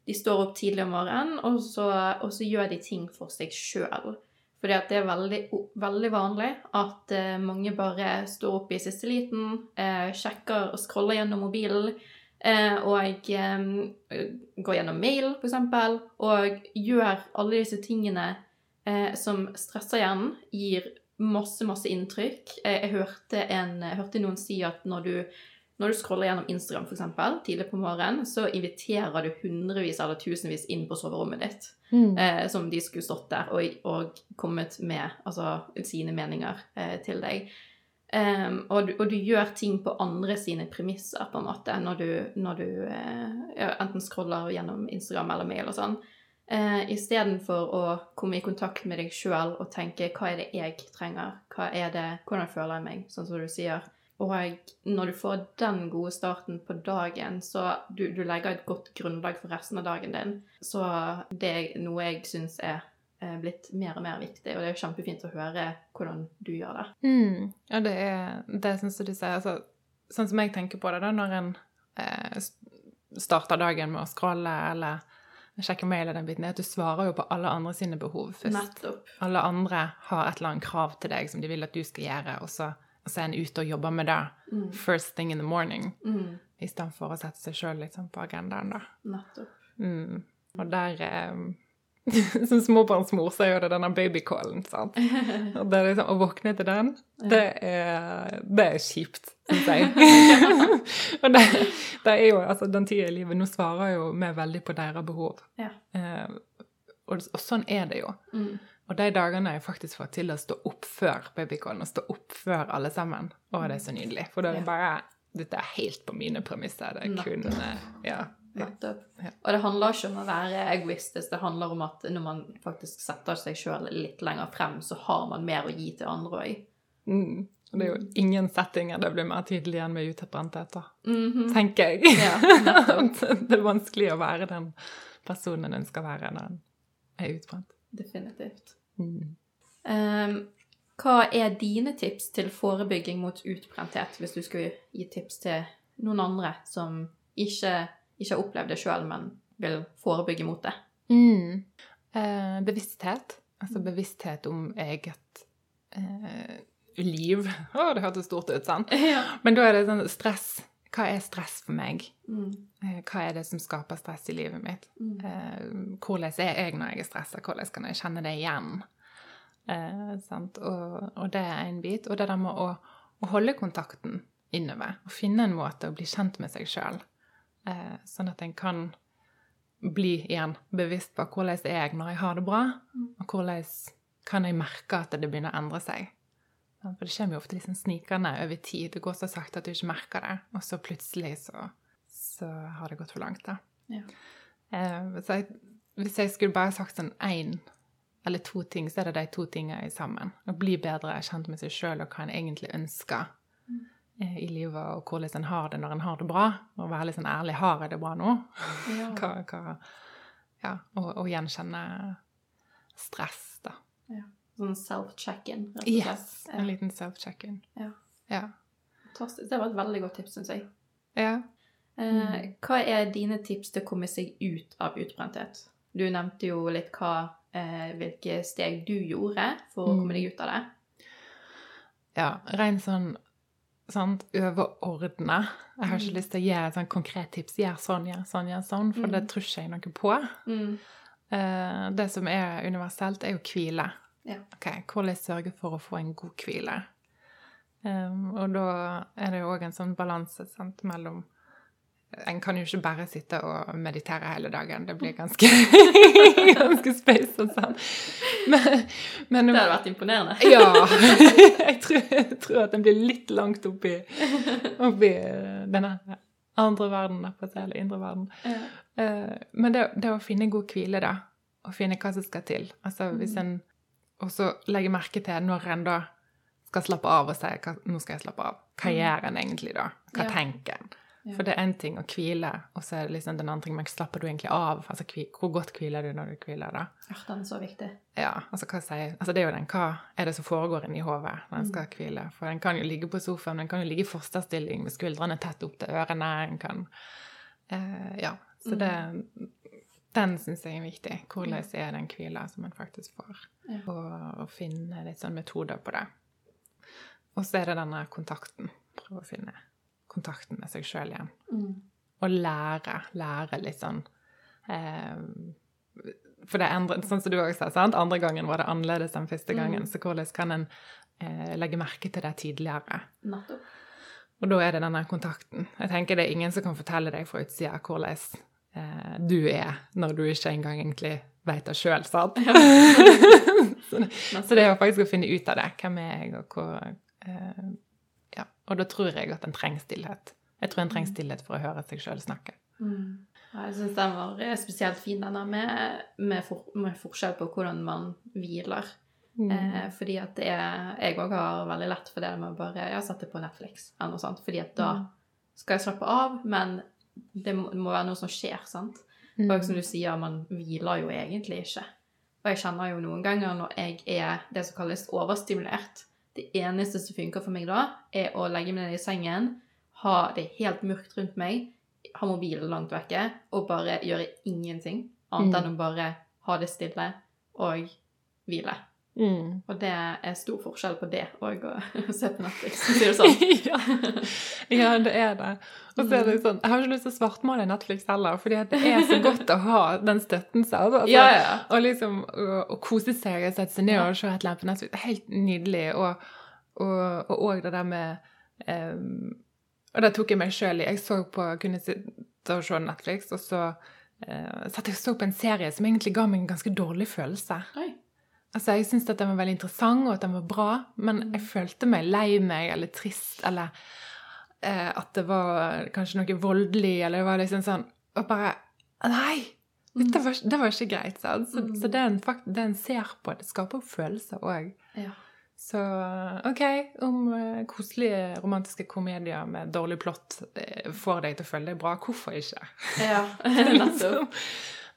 de står opp tidlig om morgenen, og så, og så gjør de ting for seg sjøl. Fordi at det er veldig, veldig vanlig at eh, mange bare står opp i siste liten, eh, sjekker og scroller gjennom mobilen, eh, og eh, går gjennom mail, eksempel, og gjør alle disse tingene eh, som stresser hjernen, gir masse, masse inntrykk. Jeg, jeg, hørte, en, jeg hørte, noen si at når du, når du scroller gjennom Instagram for eksempel, tidlig på morgenen, så inviterer du hundrevis eller tusenvis inn på soverommet ditt. Mm. Eh, som de skulle stått der og, og kommet med altså, sine meninger eh, til deg. Um, og, du, og, du, gjør ting på andre sine premisser, på en måte, når du, når du eh, enten scroller gjennom Instagram eller mail og sånn eh, istedenfor å komme i kontakt med deg sjøl og tenke hva er det jeg trenger, hva er det, hvordan føler jeg meg, sånn som du sier. Og når du får den gode starten på dagen, så du, du legger et godt grunnlag for resten av dagen din. Så det er noe jeg syns er blitt mer og mer viktig, og det er jo kjempefint å høre hvordan du gjør det. Mm. Ja, det er det syns du sier. Altså, sånn som jeg tenker på det, da, når en eh, starter dagen med å scrolle eller sjekke mail og den biten, er at du svarer jo på alle andre sine behov først. Nettopp. Alle andre har et eller annet krav til deg som de vil at du skal gjøre, og så, så er en ute og jobber med det mm. first thing in the morning, mm. istedenfor å sette seg sjøl liksom, på agendaen, da. Nettopp. Mm. Og der eh, (laughs) Som småbarnsmor så er jo det denne babycallen, sant. (laughs) Og det liksom, å våkne til den, det er, det er kjipt, syns jeg. (laughs) og det, det, er jo altså den tida i livet Nå svarer jo vi veldig på deres behov. Ja. Eh, og, og, sånn er det jo. Mm. Og de dagene jeg faktisk fått til å stå opp før babycallen, og stå opp før alle sammen. Å, det er så nydelig. For da er det bare Dette er helt på mine premisser. Det er kun Ja. Nettopp. Og det handler ikke om å være egoistisk, det handler om at når man faktisk setter seg sjøl litt lenger frem, så har man mer å gi til andre òg. Mm. Det er jo ingen settinger det blir mer tydelig enn med utbrenthet, mm -hmm. tenker jeg. Ja, (laughs) det er vanskelig å være den personen en skal være når en er utbrent. Definitivt. Mm. Um, hva er dine tips til forebygging mot utbrenthet, hvis du skulle gi tips til noen andre som ikke ikke har opplevd det sjøl, men vil forebygge mot det. Mm. Eh, bevissthet. Altså bevissthet om eget eh, liv. Å, det hørtes stort ut, sant? (laughs) Ja. Men da er det sånn stress. Hva er stress for meg? Mm. Eh, hva er det som skaper stress i livet mitt? Mm. Eh, hvordan er jeg når jeg er stressa? Hvordan kan jeg kjenne det igjen? Eh, og, og, det er en bit. Og det der med å, å holde kontakten innover. Og finne en måte å bli kjent med seg sjøl Eh, sånn at en kan bli igjen bevisst på hvordan er jeg når jeg har det bra, mm. og hvordan kan jeg merke at det begynner å endre seg. For det kommer jo ofte liksom snikende over tid. Det går så sakte at du ikke merker det, og så plutselig så, så har det gått for langt. da. Ja. Eh, så jeg, hvis jeg skulle bare sagt sånn én eller to ting, så er det de to tingene sammen. Å bli bedre kjent med seg sjøl og hva en egentlig ønsker. Mm. Eh, i livet, og hvordan en har det når en har det bra. Og være litt sånn ærlig har jeg det bra nå? Ja. (laughs) hva, hva, ja, og, og, gjenkjenne stress, da. Ja. Sånn self-check-in, rett og slett. Yes, en liten self-check-in. Ja. ja. Det var et veldig godt tips, syns jeg. Ja. Eh, mm. hva er dine tips til å komme seg ut av utbrenthet? Du nevnte jo litt hva, eh, hvilke steg du gjorde for å komme mm. deg ut av det. Ja, ren sånn sant, overordna. Jeg har ikke mm. lyst til å gi et sånn konkret tips. Gjør sånn, gjør sånn, gjør sånn, for mm. det tror ikke jeg noe på. Mm. Uh, det som er universelt, er jo hvile. Ja. Ok, Hvordan sørge for å få en god hvile. Um, og da er det jo òg en sånn balanse mellom en kan jo ikke bare sitte og meditere hele dagen. Det blir ganske, (laughs) ganske space og sånn. Men, men, det hadde vært imponerende. ja. (laughs) Jeg tror, jeg tror, at den blir litt langt oppi, oppi denne andre verden, eller indre verden. Ja. Eh, men det, det, å finne god hvile, da, og finne hva som skal til altså hvis mm. En også legge merke til når en da skal slappe av og si nå skal jeg slappe av. Hva mm. gjør en egentlig da? Hva ja. tenker en? Ja. For det er én ting å hvile, og så er det liksom den andre ting men slapper du egentlig av? Altså, hvor godt hviler du når du hviler, da? Ja, den er så viktig. Ja, altså hva sier Altså det er jo den hva er det som foregår inni hodet når en skal hvile. For en kan jo ligge på sofaen, men en kan jo ligge i fosterstilling med skuldrene tett opp til ørene. En kan eh, Ja. Så det Den syns jeg er viktig. Hvordan er den hvila som man faktisk får? Ja. Og, og finne litt sånn metoder på det. Og så er det denne kontakten. Prøve å finne kontakten med seg sjøl igjen. Mm. Og lære. Lære litt sånn eh, For det endrer, sånn som du også sa, sant? andre gangen var det annerledes enn første gangen. Mm. Så hvordan kan en eh, legge merke til det tidligere? Nettopp. Og da er det denne kontakten. Jeg tenker det er ingen som kan fortelle deg fra utsida hvordan eh, du er, når du ikke engang egentlig vet det sjøl, sant? (laughs) så, det, så det er jo faktisk å finne ut av det. Hvem er jeg, og hvor eh, Ja. Og da tror jeg at en trenger stillhet. Jeg tror en trenger stillhet for å høre seg sjøl snakke. Mm. Ja, jeg syns den var eh, spesielt fin, denne med, med, for, med forskjell på hvordan man hviler. Mm. Eh, fordi at det er Jeg òg har veldig lett for det med å bare ja, sette på Netflix eller noe sånt. Fordi at da Mm. skal jeg slappe av, men det må, det må være noe som skjer, sant. Mm. Og som du sier, man hviler jo egentlig ikke. Og jeg kjenner jo noen ganger når jeg er det som kalles overstimulert Det eneste som funker for meg da, er å legge meg ned i sengen, ha det helt mørkt rundt meg, ha mobilen langt vekke, og bare gjøre ingenting annet Mm. enn å bare ha det stille og hvile. Mm. Og det er stor forskjell på det og å (laughs) se på Netflix, for å si det (laughs) sånn. ja. ja, det er det. Og så er det sånn, Jeg har ikke lyst til å svartmale Netflix heller, fordi det er så (laughs) godt å ha den støtten. selv. Altså, Ja, ja. Og liksom å, å kose seg og sette seg ned og se et eller annet på Netflix. Helt nydelig. Og, og, og det der med um, Og det tok jeg meg sjøl i. Jeg så på, kunne sitte og se Netflix, og så uh, satt jeg og så på en serie som egentlig ga meg en ganske dårlig følelse. Oi. Altså, Jeg syntes at den var veldig interessant, og at den var bra, men jeg følte meg lei meg eller trist, eller eh, at det var kanskje noe voldelig, eller det var liksom sånn Og bare Nei! Det var, det var ikke greit. sant? Så, Mm. så det en, fakt, det en ser på, det skaper følelser òg. Ja. Så OK, om uh, koselige romantiske komedier med dårlig plott eh, får deg til å føle deg bra, hvorfor ikke? ja. (laughs) (laughs) Nettopp.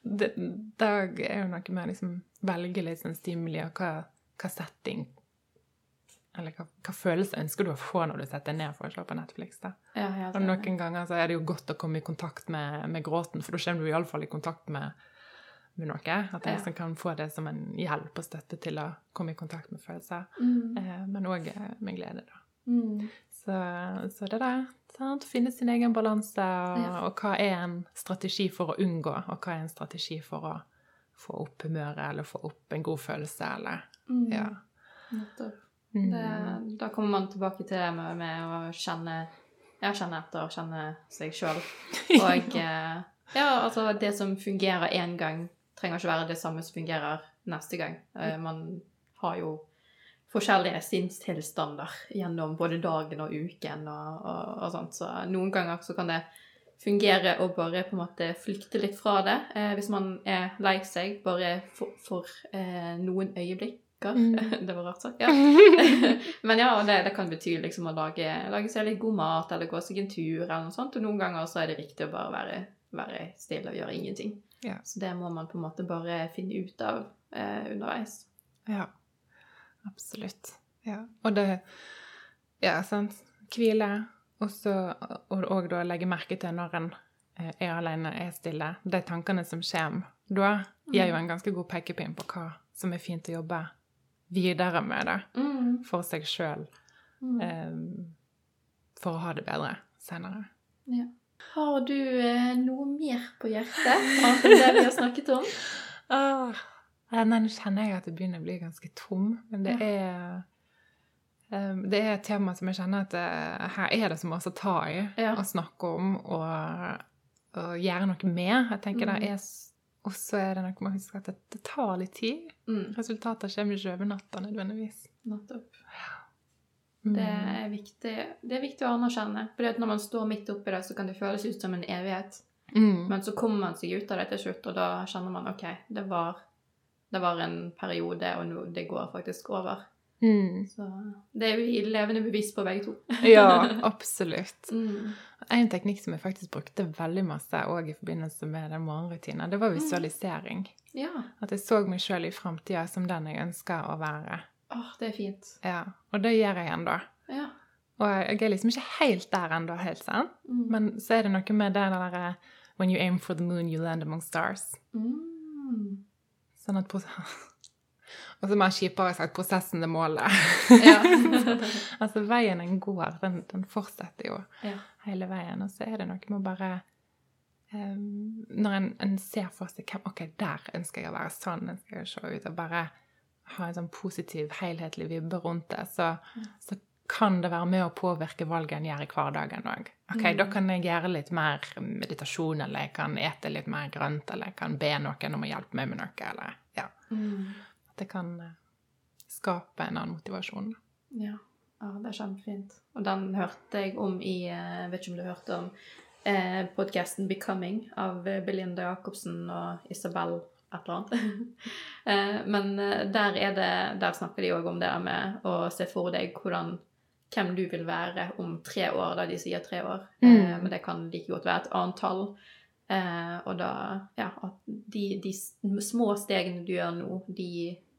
Det, det er jo noe med å liksom velge litt sånn stimuli, og hva, hva setting Eller hva, hva følelse ønsker du å få når du setter deg ned for å se på Netflix? da? Ja, ja, Og noen ganger så er det jo godt å komme i kontakt med, med gråten, for da kommer du iallfall i kontakt med, med noe. At Ja. liksom kan få det som en hjelp og støtte til å komme i kontakt med følelser. Mm. Eh, men òg med glede, da. Mm. Så, så det der. Sant? Finne sin egen balanse, og, Ja. og hva er en strategi for å unngå, og hva er en strategi for å få opp humøret, eller få opp en god følelse, eller Mm. Ja. Nettopp. Mm. Det, da kommer man tilbake til det med, med å kjenne ja, kjenne etter kjenne seg sjøl. (laughs) Og eh, ja, altså det som fungerer én gang, trenger ikke være det samme som fungerer neste gang. Eh, man har jo forskjellige sinnstilstander gjennom både dagen og uken og, og, og sånt, så noen ganger så kan det fungere å bare på en måte flykte litt fra det. Eh, hvis man er lei seg bare for, for eh, noen øyeblikker. Mm. (laughs) det var rart sagt. Ja. (laughs) Men ja, og det, det kan bety liksom å lage, lage seg litt god mat, eller gå seg en tur, eller noe sånt. Og noen ganger så er det riktig å bare være, være stille og gjøre ingenting. Ja. Så det må man på en måte bare finne ut av eh, underveis. Ja, absolutt. Ja. Og det Ja, sant. Hvile. Og så og, da legge merke til når en eh, er alene, er stille. De tankene som kommer da, gir jo en ganske god pekepinn på hva som er fint å jobbe videre med det Mm. for seg sjøl. Mm. eh, for å ha det bedre senere. Ja. Har du eh, noe mer på hjertet annet enn det vi har snakket om? (laughs) Ah, ja, nei, nå kjenner jeg at det begynner å bli ganske tom, men det er um, Det er et tema som jeg kjenner at eh, her er det så masse å ta i Ja. og snakke om og, og gjøre noe med. Jeg tenker Mm. det er Og så er det noe med å huske at det, det tar litt tid. Mm. Resultater kommer ikke over natta nødvendigvis. Nettopp. Mm. Det er viktig, det er viktig å anerkjenne. For når man står midt oppi det, så kan det føles ut som en evighet. Mm. Men så kommer man seg ut av det til slutt, og da kjenner man OK, det var, det var en periode, og nå, det går faktisk over. Mm. Så det er jo levende bevis på, begge to. (laughs) Ja, absolutt. Mm. En teknikk som jeg faktisk brukte veldig masse òg i forbindelse med den morgenrutinen, det var visualisering. Ja. At jeg så meg sjøl i framtida som den jeg ønsker å være. Åh, det er fint. Ja, Og det gjør jeg ennå. Ja. Og jeg er liksom ikke helt der ennå, helt sant? Mm. Men så er det noe med det derre When you aim for the moon, you land among stars. Mm. Sånn at (laughs) Og så mer kjipere sagt prosessen er målet. Ja. (laughs) altså veien en går, den, den fortsetter jo Ja. hele veien. Og så er det noe med å bare um, Når en, en ser for seg hvem Ok, der ønsker jeg å være sånn, ønsker jeg å se ut, og bare ha en sånn positiv, helhetlig vibbe rundt det, så, så kan det være med å påvirke valget en gjør i hverdagen òg. Ok, Mm. da kan jeg gjøre litt mer meditasjon, eller jeg kan ete litt mer grønt, eller jeg kan be noen om å hjelpe meg med noe, eller ja. Mm. At det kan eh, skape en annen motivasjon. Ja. ja, det er kjempefint. Og den hørte jeg om i eh, Jeg vet ikke om du hørte om eh, podkasten 'Becoming' av eh, Belinda Jacobsen og Isabel et eller annet. (laughs) eh, men eh, der, er det, der snakker de òg om det der med å se for deg hvordan hvem du vil være om tre år, da de sier tre år. Mm. Eh, men det kan like godt være et annet tall. Eh, og da Ja, at de, de små stegene du gjør nå, de,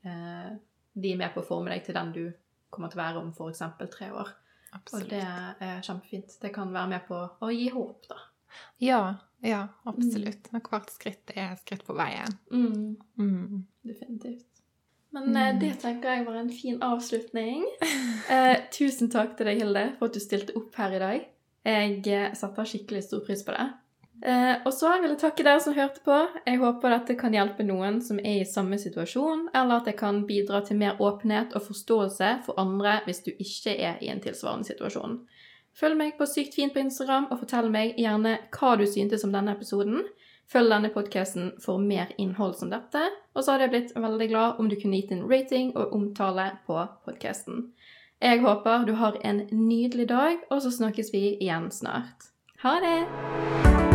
eh, de er med på å forme deg til den du kommer til å være om f.eks. tre år. Og det er kjempefint. Det kan være med på å gi håp, da. Ja, ja, absolutt. Og hvert skritt er et skritt på veien. Mm. Definitivt. Men eh, Mm. det tenker jeg var en fin avslutning. (laughs) Eh, tusen takk til deg, Hilde, for at du stilte opp her i dag. Jeg eh, setter skikkelig stor pris på det. Eh, og så vil jeg takke dere som hørte på. Jeg håper dette kan hjelpe noen som er i samme situasjon, eller at det kan bidra til mer åpenhet og forståelse for andre hvis du ikke er i en tilsvarende situasjon. Følg meg på Sykt fint på Instagram, og fortell meg gjerne hva du syntes om denne episoden. Følg denne podkasten for mer innhold som dette. Og så hadde jeg blitt veldig glad om du kunne gitt en rating og omtale på podkasten. Jeg håper du har en nydelig dag, og så snakkes vi igjen snart. Ha det!